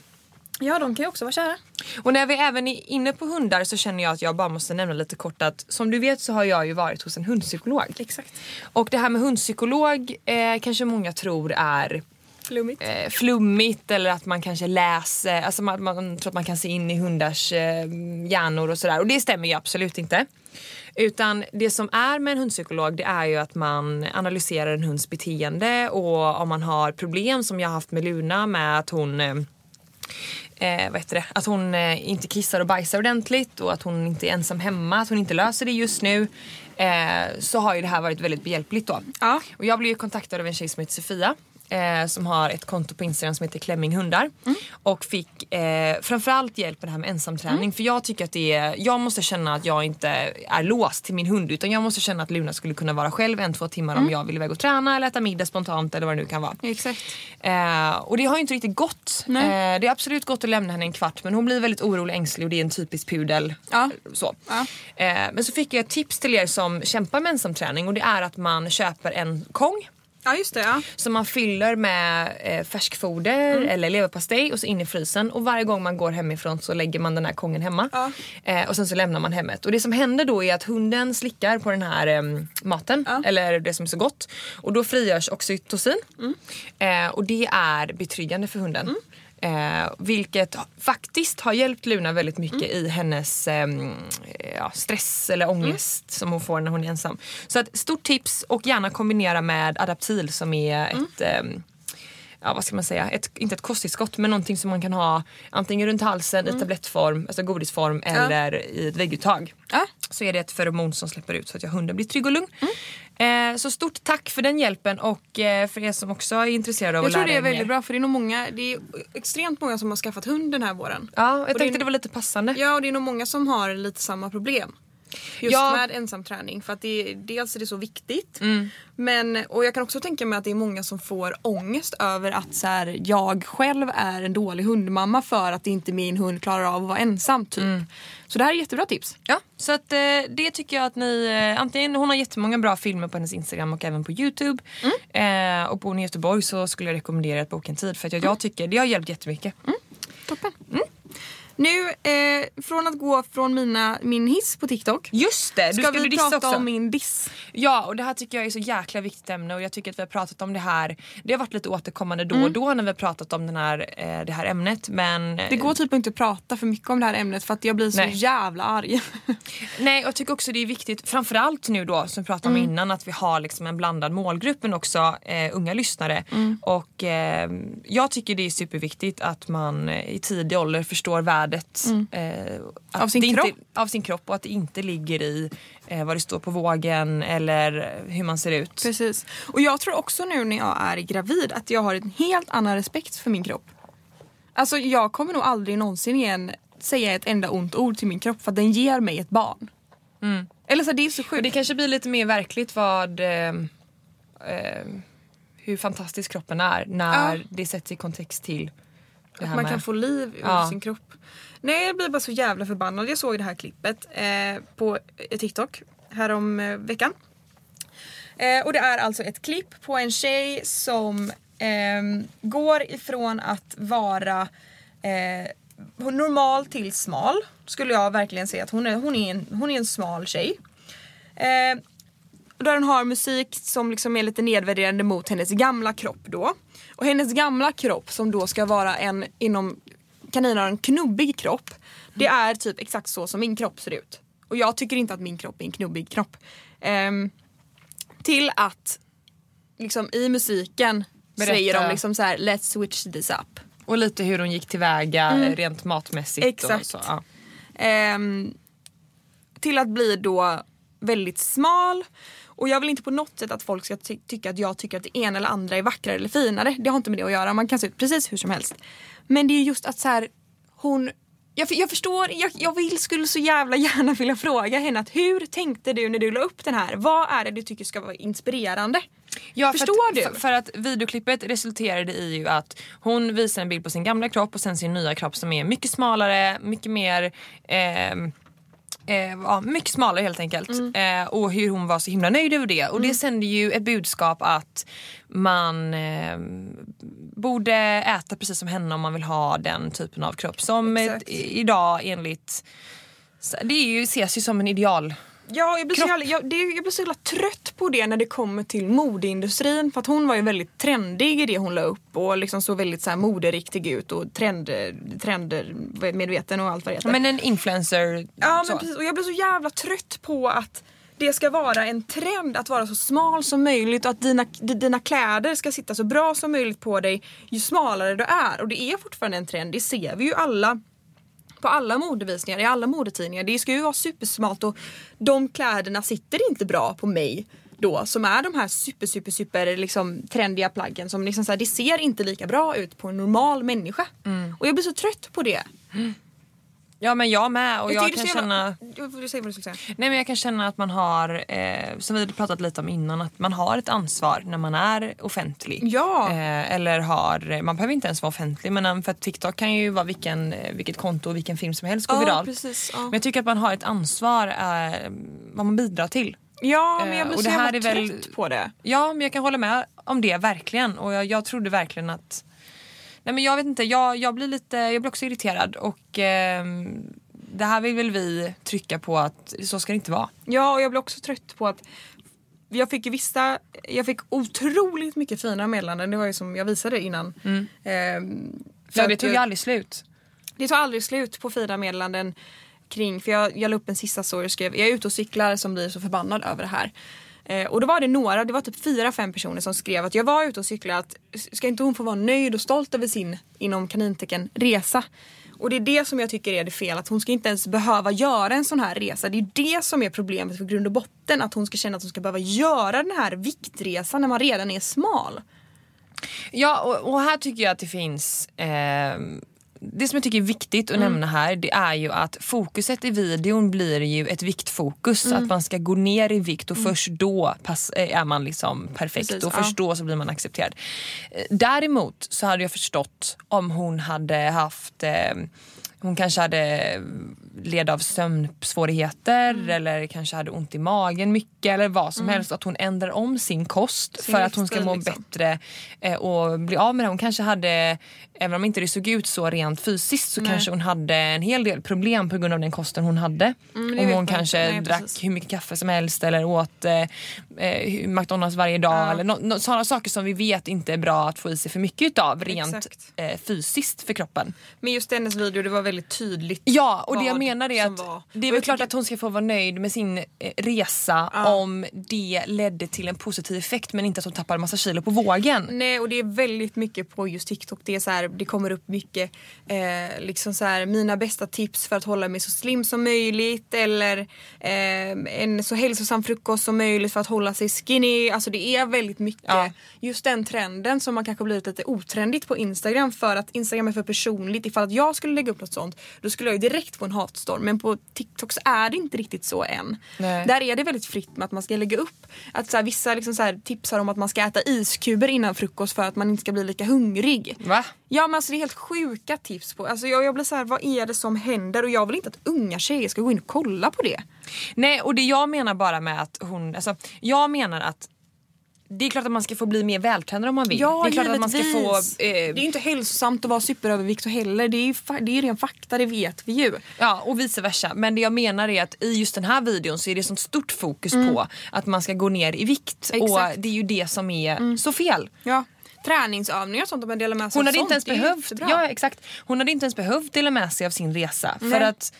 Ja de kan ju också vara kära. Och när vi även är inne på hundar så känner jag att jag bara måste nämna lite kort att som du vet så har jag ju varit hos en hundpsykolog. Exakt. Och det här med hundpsykolog eh, kanske många tror är Flummigt. eh, flummigt eller att man kanske läser, alltså man, man tror att man kan se in i hundars eh, hjärnor och sådär och det stämmer ju absolut inte. Utan det som är med en hundpsykolog det är ju att man analyserar en hunds beteende och om man har problem som jag har haft med Luna med att hon eh, eh, vad heter det? Att hon eh, inte kissar och bajsar ordentligt och att hon inte är ensam hemma, att hon inte löser det just nu. Eh, så har ju det här varit väldigt behjälpligt då. Ja. Och jag blev ju kontaktad av en tjej som heter Sofia. Eh, som har ett konto på Instagram som heter Klemminghundar. Och fick eh, framförallt hjälp med det här med ensamträning. För jag tycker att det är, jag måste känna att jag inte är låst till min hund. Utan jag måste känna att Luna skulle kunna vara själv en, två timmar om jag vill iväg och träna eller äta middag spontant eller vad det nu kan vara. Exakt. Eh, och det har ju inte riktigt gått. Eh, det är absolut gått att lämna henne en kvart men hon blir väldigt orolig och ängslig och det är en typisk pudel. Ja. Så. Ja. Eh, men så fick jag ett tips till er som kämpar med ensamträning och det är att man köper en kong Ja just det ja. som man fyller med eh, färskfoder Mm. eller leverpastej och så in i frysen. Och varje gång man går hemifrån så lägger man den här kongen hemma. Ja. Eh, och sen så lämnar man hemmet. Och det som händer då är att hunden slickar på den här em, maten. Ja. Eller det som är så gott. Och då frigörs oxytocin. Mm. Eh, och det är betryggande för hunden. Eh, vilket faktiskt har hjälpt Luna väldigt mycket Mm. i hennes em, ja, stress eller ångest som hon får när hon är ensam. Så att stort tips och gärna kombinera med Adaptil som är Mm. ett em, ja, vad ska man säga, ett, inte ett kosttillskott men någonting som man kan ha antingen runt halsen Mm. i tablettform, alltså godisform eller i ett vägguttag. Ja. Så är det ett feromon som släpper ut så att jag, hunden blir trygg och lugn. Mm. Eh, så stort tack för den hjälpen och eh, för er som också är intresserade av Jag att tror lära det är er mer. väldigt bra för det är nog många, det är extremt många som har skaffat hund den här våren. Ja, jag Och det tänkte är- det var lite passande. Ja och det är nog många som har lite samma problem. Just Ja. med ensamträning för att det, dels är det så viktigt. Mm. Men, och jag kan också tänka mig att det är många som får ångest över att så här, jag själv är en dålig hundmamma för att inte min hund klarar av att vara ensam. Typ. Mm. Så det här är jättebra tips. Ja, så att eh, det tycker jag att ni, eh, antingen, hon har jättemånga bra filmer på hennes Instagram och även på Youtube. Eh, och bor ni i Göteborg så skulle jag rekommendera att boka en tid för att jag, jag tycker det har hjälpt jättemycket. Toppen. Nu, eh, från att gå från mina, min hiss på TikTok Just det, du ska skulle vi prata också. om min diss. Ja och det här tycker jag är så jäkla viktigt ämne och jag tycker att vi har pratat om det här. Det har varit lite återkommande då och då när vi har pratat om den här, eh, det här ämnet men eh, Det går typ inte att prata för mycket om det här ämnet för att jag blir så Nej. jävla arg. Nej, och jag tycker också det är viktigt, framförallt nu då som vi pratade om innan, att vi har liksom en blandad målgrupp men också eh, unga lyssnare. Och eh, jag tycker det är superviktigt att man eh, i tidig ålder förstår värdet eh, att Av sin inte, kropp. av sin kropp och att det inte ligger i eh, vad det står på vågen eller hur man ser ut. Precis. Och jag tror också nu när jag är gravid att jag har en helt annan respekt för min kropp. Alltså jag kommer nog aldrig någonsin igen säga ett enda ont ord till min kropp för att den ger mig ett barn. Eller så det är så sjukt. det kanske blir lite mer verkligt vad eh, eh, hur fantastisk kroppen är när Ja. det sätts i kontext till Att man med... kan få liv ur Ja. sin kropp. Nej jag blir bara så jävla förbannad. Jag såg det här klippet eh, på eh, TikTok härom eh, veckan. Eh, och det är alltså ett klipp på en tjej som ehm, går ifrån att vara eh, normal till smal. Skulle jag verkligen säga att hon är, hon är, en, hon är en smal tjej. Där hon har musik som liksom är lite nedvärderande mot hennes gamla kropp då. Och hennes gamla kropp som då ska vara en inom kaninöron knubbig kropp. Det är typ exakt så som min kropp ser ut. Och jag tycker inte att min kropp är en knubbig kropp. Ehm, till att liksom i musiken Berätta. säger de liksom så här let's switch this up. Och lite hur hon gick tillväga rent matmässigt. Och Exakt. så, ja. Ehm, till att bli då väldigt smal. Och jag vill inte på något sätt att folk ska ty- tycka att jag tycker att det ena eller andra är vackrare eller finare. Det har inte med det att göra. Man kan se ut precis hur som helst. Men det är just att så här, hon jag, jag förstår, jag, jag vill, skulle så jävla gärna vilja fråga henne att hur tänkte du när du la upp den här? Vad är det du tycker ska vara inspirerande? Ja, Förstår för att, du? För, för att videoklippet resulterade i ju att hon visar en bild på sin gamla kropp och sen sin nya kropp som är mycket smalare, mycket mer ehm, Eh, ja, mycket smalare helt enkelt. Eh, och hur hon var så himla nöjd över det. Och det sänder ju ett budskap att man eh, borde äta precis som henne om man vill ha den typen av kropp. Som ett, idag enligt, det är ju, ses ju som en ideal Ja, jag blir, så jävla, jag, det, jag blir så jävla trött på det när det kommer till modeindustrin. För att hon var ju väldigt trendig i det hon la upp och liksom såg väldigt så här moderiktig ut och trend, trendmedveten och allt vad det heter. Men en influencer. Ja så. men precis och jag blir så jävla trött på att det ska vara en trend att vara så smal som möjligt och att dina, dina kläder ska sitta så bra som möjligt på dig ju smalare du är. Och det är fortfarande en trend, det ser vi ju alla på alla modevisningar, i alla modetidningar. Det ska ju vara supersmalt och de kläderna sitter inte bra på mig då som är de här super super super liksom trendiga plaggen som liksom så här, det ser inte lika bra ut på en normal människa. Och jag blir så trött på det. Ja men jag med och jag, tycker kan känna Du vad du skulle säga. Nej men jag kan känna att man har, eh, som vi pratat lite om innan, att man har ett ansvar när man är offentlig. Ja. Eh, eller har, man behöver inte ens vara offentlig men um, för att TikTok kan ju vara vilken, eh, vilket konto och vilken film som helst gå Ja, viralt. precis, ja. Men jag tycker att man har ett ansvar eh, vad man bidrar till. Ja men jag Eh, blir och så jävla är väl- trött på det. Ja men jag kan hålla med om det verkligen och jag, jag trodde verkligen att Nej men jag vet inte, jag, jag blir lite, jag blir också irriterad och ehm, det här vill väl vi trycka på att så ska det inte vara. Ja och jag blir också trött på att jag fick vissa, jag fick otroligt mycket fina meddelanden, det var ju som jag visade innan. Ehm, för Ja, det tog ju aldrig slut. Det tar aldrig slut på fina meddelanden kring, för jag, jag la upp en sista story och skrev jag är ute och cyklar som blir så förbannad över det här. Eh, och då var det några, det var typ fyra, fem personer som skrev att jag var ute och cyklade, att ska inte hon få vara nöjd och stolt över sin, inom kanintecken, resa? Och det är det som jag tycker är det fel, att hon ska inte ens behöva göra en sån här resa. Det är det som är problemet för grund och botten, att hon ska känna att hon ska behöva göra den här viktresan när man redan är smal. Ja och, och här tycker jag att det finns eh det som jag tycker är viktigt att nämna här det är ju att fokuset i videon blir ju ett viktfokus. Att man ska gå ner i vikt och först då pass, eh, är man liksom perfekt Precis, och ja. först då så blir man accepterad. Eh, Däremot så hade jag förstått om hon hade haft eh, hon kanske hade led av sömnsvårigheter Mm. eller kanske hade ont i magen mycket eller vad som helst. Att hon ändrar om sin kost Sin för att hon ska må liksom. bättre eh, och bli av med det. Hon kanske hade, även om inte det såg ut så rent fysiskt så Nej. kanske hon hade en hel del problem på grund av den kosten hon hade. Mm, Om hon kanske. Nej, drack hur mycket kaffe som helst eller åt eh, eh, McDonalds varje dag. Ja. Eller no, no, sådana saker som vi vet inte är bra att få i sig för mycket utav rent eh, fysiskt för kroppen. Men just hennes video, det var väldigt tydligt. Ja och det jag menar är att var. det är väl klart att hon ska få vara nöjd med sin eh, resa om det ledde till en positiv effekt men inte att hon tappar massa kilo på vågen. Nej och det är väldigt mycket på just TikTok. Det, är så här, det kommer upp mycket eh, liksom så här, mina bästa tips för att hålla mig så slim som möjligt eller eh, en så hälsosam frukost som möjligt för att hålla sig skinny. Alltså det är väldigt mycket Ja. just den trenden som man kanske blivit lite otrendigt på Instagram för att Instagram är för personligt. Ifall att jag skulle lägga upp något sånt då skulle jag ju direkt få en hatstorm men på TikTok så är det inte riktigt så än. Nej. Där är det väldigt fritt med att man ska lägga upp att så här, vissa liksom så här, tipsar om att man ska äta iskuber innan frukost för att man inte ska bli lika hungrig. Va? Ja men alltså det är helt sjuka tips på. Alltså jag, jag blir så här, vad är det som händer? Och jag vill inte att unga tjejer ska gå in och kolla på det. Nej och det jag menar bara med att hon, alltså jag menar att det är klart att man ska få bli mer vältränad om man vill. Ja det är klart att man ska få... givetvis. Eh, Det är inte hälsosamt att vara superövervikt heller. Det är ju det är ju ren fakta, det vet vi ju. Ja och vice versa. Men det jag menar är att i just den här videon så är det sånt stort fokus på att man ska gå ner i vikt. Mm. Exakt. Och det är ju det som är så fel. Ja. Träningsövningar och sånt man delar med sig Hon hade sånt, inte ens behövt, ja exakt. Hon hade inte ens behövt dela med sig av sin resa för Nej. att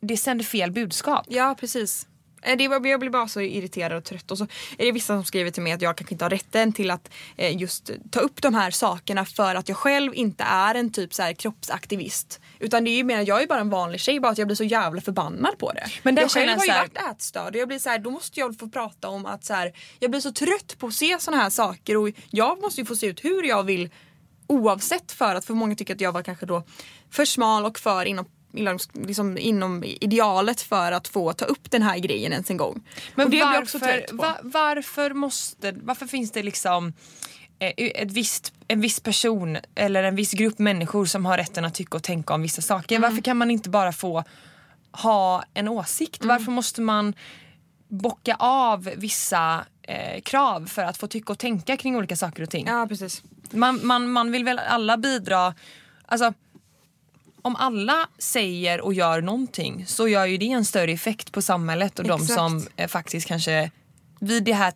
det sänder fel budskap. Ja precis. Eh, Det var, jag blir bara så irriterad och trött och så är det vissa som skriver till mig att jag kanske inte har rätten till att eh, just ta upp de här sakerna för att jag själv inte är en typ så här kroppsaktivist. Utan det är ju mer, jag är bara en vanlig tjej bara att jag blir så jävla förbannad på det. Men jag själv har ju här- varit ätstörd och jag blir så här, då måste jag få prata om att så här, jag blir så trött på att se såna här saker och jag måste ju få se ut hur jag vill oavsett för att för många tycker att jag var kanske då för smal och för inom, liksom, inom idealet för att få ta upp den här grejen ens en gång. Men varför, trött på. va, varför måste, varför finns det liksom eh, ett visst, en viss person eller en viss grupp människor som har rätten att tycka och tänka om vissa saker. Mm. Varför kan man inte bara få ha en åsikt? Mm. Varför måste man bocka av vissa eh, krav för att få tycka och tänka kring olika saker och ting? Ja precis. Man, man, man vill väl alla bidra, alltså om alla säger och gör någonting så gör ju det en större effekt på samhället och de Exakt. som eh, faktiskt kanske vid det här,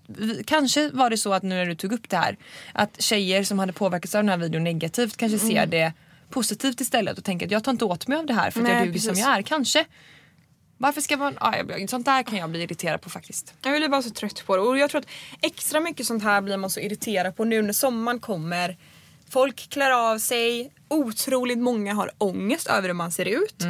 kanske var det så att nu när du tog upp det här att tjejer som hade påverkats av den här videon negativt kanske Mm. ser det positivt istället och tänker att jag tar inte åt mig av det här för att Nej, jag duger som precis. jag är. Kanske. Varför ska man... Ah, jag, sånt där kan jag bli irriterad på faktiskt. Jag blir bara så trött på det och jag tror att extra mycket sånt här blir man så irriterad på nu när sommaren kommer. Folk klär av sig, otroligt många har ångest över hur man ser ut.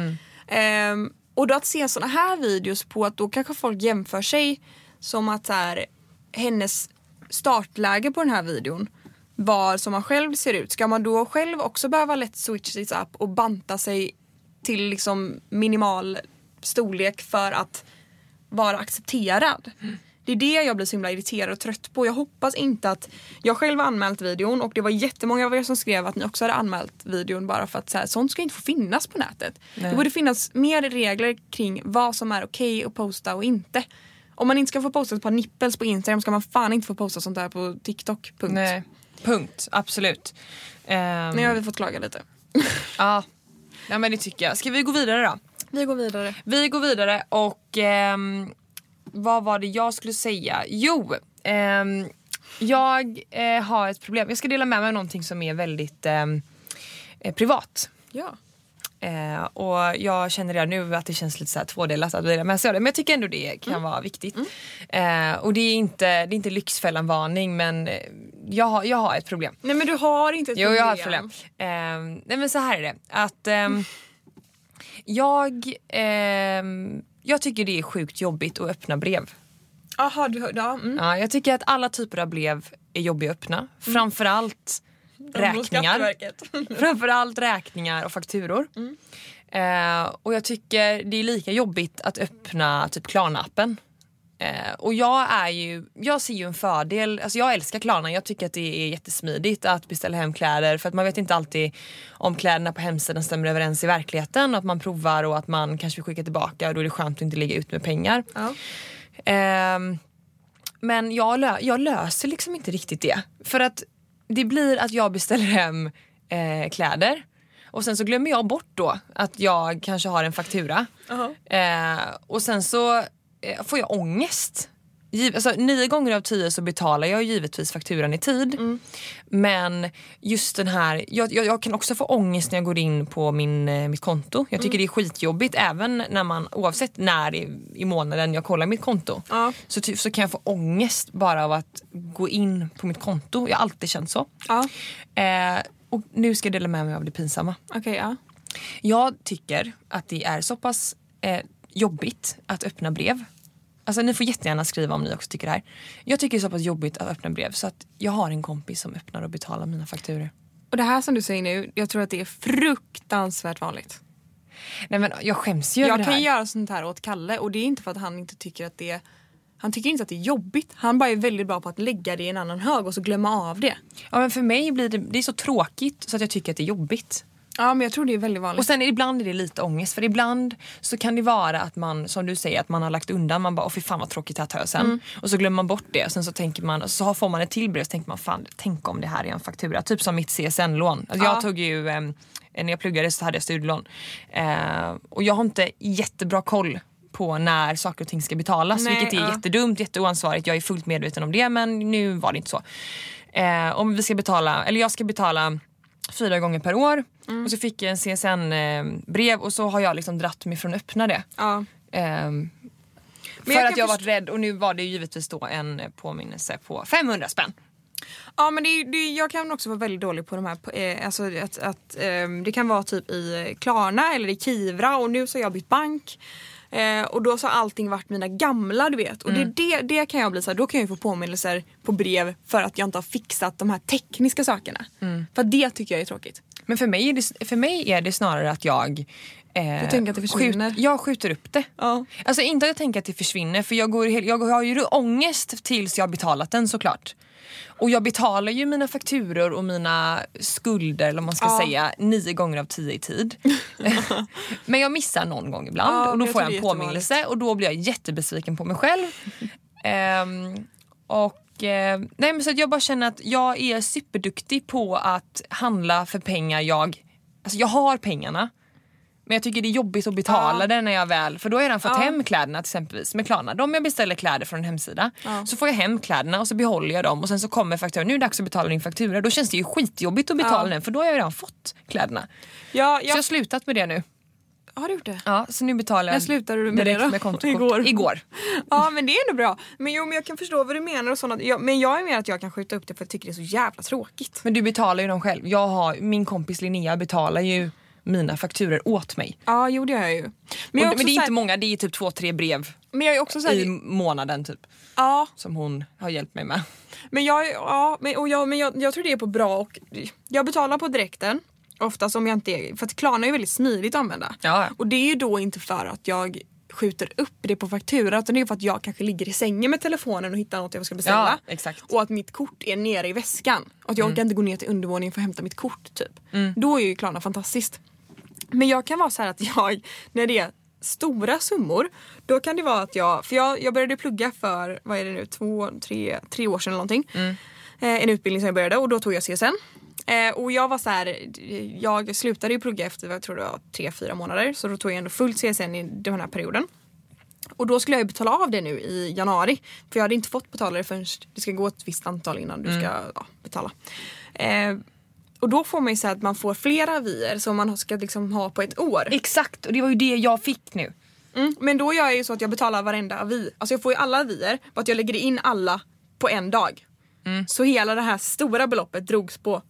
Ehm, och då att se såna här videos på att då kanske folk jämför sig som att så här, hennes startläge på den här videon var som man själv ser ut. Ska man då själv också behöva lätt switch this up och banta sig till liksom minimal storlek för att vara accepterad. Det är det jag blir så himla irriterad och trött på. Jag hoppas inte att... Jag själv har anmält videon och det var jättemånga av er som skrev att ni också hade anmält videon bara för att så här, sånt ska inte få finnas på nätet. Det borde finnas mer regler kring vad som är okej att posta och inte. Om man inte ska få posta ett par nipples på Instagram ska man fan inte få posta sånt där på TikTok. Punkt. Nej. Punkt, absolut. Um, Nu har vi fått klaga lite. ja. ja men det tycker jag. Ska vi gå vidare då? Vi går vidare. Vi går vidare och ehm, vad var det jag skulle säga? Jo, ehm, jag eh, har ett problem. Jag ska dela med mig av någonting som är väldigt ehm, eh, privat. Ja. Eh, och jag känner redan nu att det känns lite så här tvådelat att dela med sig av det. Men jag tycker ändå det kan Mm. vara viktigt. Eh, och det är inte, det är inte Lyxfällan varning men eh, jag, har- jag har ett problem. Nej men du har inte ett Jo, problem. jag har ett problem. Ehm, nej men så här är det. Att ehm, jag, ehm, jag tycker det är sjukt jobbigt att öppna brev. Jaha, du ja. Mm. Ja, jag tycker att alla typer av brev är jobbiga att öppna. Framförallt räkningar. Skatteverket. Framförallt räkningar och fakturor. Eh, och jag tycker det är lika jobbigt att öppna typ Klarna-appen. Eh, och jag är ju, jag ser ju en fördel, alltså jag älskar Klarna, jag tycker att det är jättesmidigt att beställa hem kläder för att man vet inte alltid om kläderna på hemsidan stämmer överens i verkligheten och att man provar och att man kanske vill skicka tillbaka och då är det skönt att inte lägga ut med pengar. Ja. Ehm, men jag, lö- jag löser liksom inte riktigt det. För att det blir att jag beställer hem eh, kläder och sen så glömmer jag bort då att jag kanske har en faktura. Eh, och sen så eh, får jag ångest. Giv- alltså, nio gånger av tio så betalar jag givetvis fakturan i tid. Men just den här, jag, jag, jag kan också få ångest när jag går in på min, eh, mitt konto. Jag tycker det är skitjobbigt även när man, oavsett när i, i månaden jag kollar mitt konto. Ja. Så, så kan jag få ångest bara av att gå in på mitt konto. Jag har alltid känt så. Ja. Eh, och nu ska jag dela med mig av det pinsamma. Okej, ja. Jag tycker att det är så pass eh, jobbigt att öppna brev. Alltså ni får jättegärna skriva om ni också tycker det här. Jag tycker det är så pass jobbigt att öppna brev så att jag har en kompis som öppnar och betalar mina fakturor. Och det här som du säger nu, jag tror att det är fruktansvärt vanligt. Nej men jag skäms ju över Jag det kan här. ju göra sånt här åt Kalle och det är inte för att han inte tycker att det han tycker inte att det är jobbigt. Han bara är väldigt bra på att lägga det i en annan hög och så glömma av det. Ja, men för mig blir det, det är så tråkigt så att jag tycker att det är jobbigt. Ja men jag tror det är väldigt vanligt. Och sen ibland är det lite ångest för ibland så kan det vara att man som du säger att man har lagt undan man bara åh fy fan vad tråkigt det här tar jag sen. Och så glömmer man bort det och sen så tänker man så får man ett till brev så tänker man fan tänk om det här är en faktura. Typ som mitt CSN-lån. Alltså Ja. Jag tog ju ehm, när jag pluggade så hade jag studielån. Eh, och jag har inte jättebra koll på när saker och ting ska betalas Nej, vilket är ja. jättedumt, jätteoansvarigt. Jag är fullt medveten om det men nu var det inte så. Eh, om vi ska betala, eller jag ska betala fyra gånger per år Mm. och så fick jag en CSN-brev och så har jag liksom dratt mig från att öppna det. ja. Ehm, för jag att jag varit rädd och nu var det givetvis då en påminnelse på 500 spänn. Ja men det, det, jag kan också vara väldigt dålig på de här, eh, alltså att, att ehm, det kan vara typ i Klarna eller i Kivra och nu så har jag bytt bank. Eh, och då så har allting varit mina gamla du vet. Och det, det, det kan jag bli så här, då kan jag få påminnelser på brev för att jag inte har fixat de här tekniska sakerna. För att det tycker jag är tråkigt. Men för mig är det, för mig är det snarare att jag eh, Du tänker att det försvinner? Skjut, jag skjuter upp det. Ja. Alltså inte att jag tänker att det försvinner för jag, går, jag har ju ångest tills jag har betalat den såklart. Och jag betalar ju mina fakturor och mina skulder eller man ska Ja. säga nio gånger av tio i tid. Men jag missar någon gång ibland Ja, och då jag får jag en påminnelse och då blir jag jättebesviken på mig själv. Ehm, och eh, nej men så jag bara känner att jag är superduktig på att handla för pengar jag, alltså jag har pengarna Men jag tycker det är jobbigt att betala Ja. det när jag väl, för då har jag redan fått Ja. hem kläderna till exempelvis med Klarna. Om jag beställer kläder från en hemsida Ja. så får jag hem kläderna och så behåller jag dem och sen så kommer fakturan, nu är det dags att betala din faktura. Då känns det ju skitjobbigt att betala Ja. den för då har jag redan fått kläderna. Ja, Så jag har slutat med det nu. Har du gjort det? Ja, så nu betalar jag När slutade du med direkt det då? med kontokort. Igår. Igår. Ja men det är ändå bra. Men jo men jag kan förstå vad du menar och sånt. Jag, men jag är mer att jag kan skjuta upp det för jag tycker det är så jävla tråkigt. Men du betalar ju dem själv. Jag har, min kompis Linnea betalar ju mina fakturer åt mig. Ja jo det gör jag ju. Men jag och, men det är så inte här- många, det är typ två, tre brev Men jag är också såhär, i månaden typ. ja Som hon har hjälpt mig med. men jag, ja, men, och jag, men jag, jag tror det är på bra och jag betalar på direkten. Oftast om jag inte är, för att Klarna är väldigt smidigt att använda. Ja. Och det är ju då inte för att jag skjuter upp det på faktura utan det är för att jag kanske ligger i sängen med telefonen och hittar något jag ska beställa. Ja, exakt. Och att mitt kort är nere i väskan. Och att jag orkar inte gå ner till undervåningen för att hämta mitt kort. Typ. Mm. Då är ju Klarna fantastiskt. Men jag kan vara så här att jag, när det är stora summor, då kan det vara att jag, för jag, jag började plugga för, vad är det nu, två, tre, tre år sedan eller någonting. Mm. Eh, en utbildning som jag började och då tog jag CSN. Eh, och jag var så här, jag slutade ju plugga efter, jag tror det var tre, fyra månader. Så då tog jag ändå fullt CSN i den här perioden. Och då skulle jag ju betala av det nu i januari. För jag hade inte fått betala det förrän det ska gå ett visst antal innan du ska ja, betala. Eh, och då får man ju säga att man får flera avier som man ska liksom ha på ett år. Exakt, och det var ju det jag fick nu. Mm. Men då gör jag ju så att jag betalar varenda avi. Alltså jag får ju alla avier, bara att jag lägger in alla på en dag. Så hela det här stora beloppet drogs på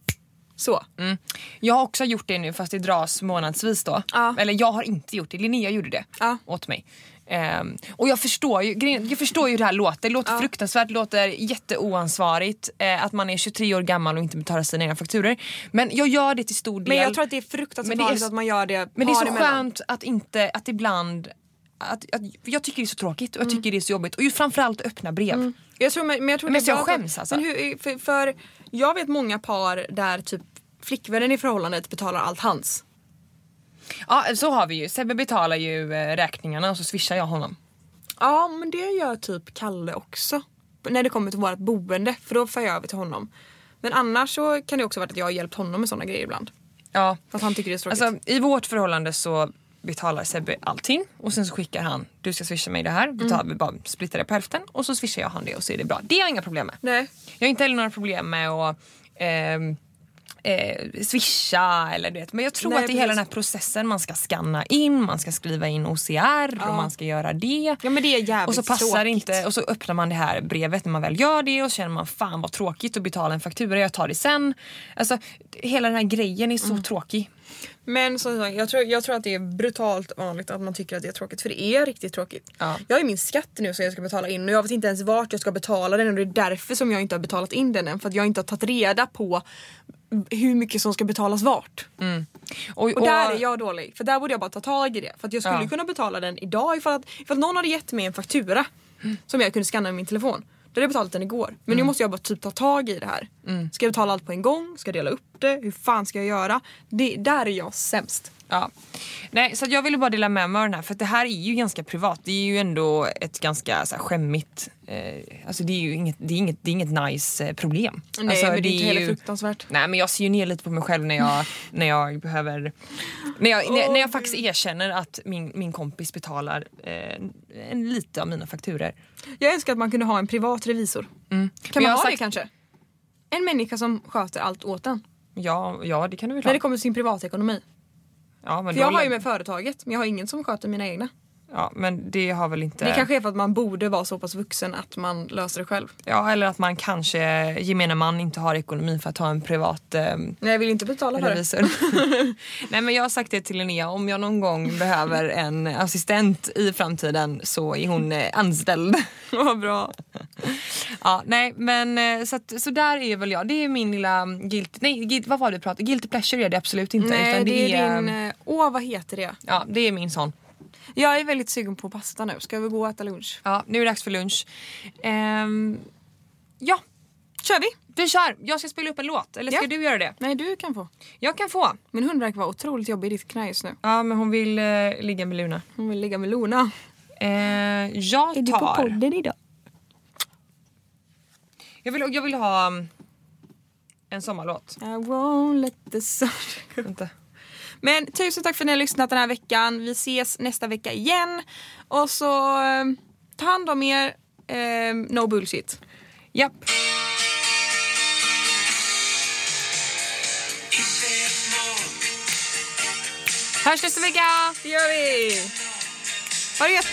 så. Mm. Jag har också gjort det nu fast det dras månadsvis då. Ja. Eller jag har inte gjort det, Linnea gjorde det Ja. åt mig. Ehm, och jag förstår, ju, jag förstår ju hur det här låter. Det låter fruktansvärt, det låter jätteoansvarigt eh, att man är 23 år gammal och inte betalar sina egna fakturer. Men jag gör det till stor del. Men jag tror att det är fruktansvärt Men det är att man gör det Men det är så emellan. skönt att inte, att ibland att, att, jag tycker det är så tråkigt och jag tycker det är så jobbigt. Och ju framförallt öppna brev. Jag tror, men, jag tror Men jag skäms, alltså. Men hur, för, för jag vet många par där typ flickvännen i förhållandet betalar allt hans. Ja så har vi ju. Sebbe betalar ju eh, räkningarna och så swishar jag honom. Ja men det gör typ Kalle också. När det kommer till vårt boende för då får jag över till honom. Men annars så kan det också vara att jag har hjälpt honom med sådana grejer ibland. Ja. För att han tycker det är tråkigt. Alltså, I vårt förhållande så betalar Sebbe allting och sen så skickar han du ska swisha mig det här, vi, tar, vi bara splittar det på hälften och så swishar jag han det och så är det bra. Det har jag inga problem med. Nej. Jag har inte heller några problem med att ehm, eh, swisha eller det. Men jag tror Nej, att det är hela den här processen man ska scanna in, man ska skriva in OCR och man ska göra det. Ja men det är jävligt Och så passar tråkigt. inte och så öppnar man det här brevet när man väl gör det och så känner man fan vad tråkigt att betala en faktura, jag tar det sen. Alltså hela den här grejen är så Mm. tråkig. Men som sagt, jag tror, jag tror att det är brutalt vanligt att man tycker att det är tråkigt för det är riktigt tråkigt. Ja. Jag har ju min skatt nu som jag ska betala in och jag vet inte ens vart jag ska betala den och det är därför som jag inte har betalat in den än för att jag inte har tagit reda på hur mycket som ska betalas vart. Och, Och där är jag dålig för där borde jag bara ta tag i det för att jag skulle Ja. kunna betala den idag ifall, att, ifall någon hade gett mig en faktura som jag kunde scanna med min telefon. Då hade jag betalat den igår. Men nu måste jag bara typ ta tag i det här. Ska jag betala allt på en gång? Ska jag dela upp det? Hur fan ska jag göra? Det, där är jag sämst. Ja. Nej, så jag ville bara dela med mig av den här för det här är ju ganska privat. Det är ju ändå ett ganska så här, skämmigt, eh, alltså det är ju inget, det är inget, det är inget nice eh, problem. Nej alltså, men det är inte heller ju- fruktansvärt. Nej men jag ser ju ner lite på mig själv när jag, när jag behöver när jag, när, när jag faktiskt erkänner att min, min kompis betalar eh, en lite av mina fakturer. Jag önskar att man kunde ha en privat revisor. Kan Men man ha har det sagt- kanske? En människa som sköter allt åt en. Ja, ja det kan du väl När ha. det kommer till sin privatekonomi. Ja, men, För jag har ju med företaget men jag har ingen som sköter mina egna. Ja, men det har väl inte... Det kanske är för att man borde vara så pass vuxen att man löser det själv. Ja, eller att man kanske, gemene man, inte har ekonomi för att ha en privat eh, Nej jag vill inte betala för det. revisor. Nej men jag har sagt det till Linnea, om jag någon gång behöver en assistent i framtiden så är hon eh, anställd. Vad bra. ja, nej men eh, så, att, så där är väl jag. Det är min lilla guilty, nej guilty, vad var det du pratade Guilty pleasure är det absolut inte. Nej utan det är din... eh, Åh vad heter det? Ja, det är min sån. Jag är väldigt sugen på pasta nu. Ska vi gå och äta lunch? Ja, nu är det dags för lunch. Ehm, ja, Kör vi? vi kör. Jag ska spela upp en låt. Eller ska Ja. du göra det? Nej du kan få. Jag kan få. Min hund verkar vara otroligt jobbig i ditt knä just nu. Ja, men hon vill eh, ligga med Luna. Hon vill ligga med Lona. Eh, jag tar... idag? Jag vill, jag vill ha um, en sommarlåt. I won't let the sun... Vänta. Men tusen tack för att ni har lyssnat den här veckan. Vi ses nästa vecka igen. Och så eh, ta hand om er. Eh, no bullshit. Japp. Hörs nästa vecka! Det gör vi! Ha det gött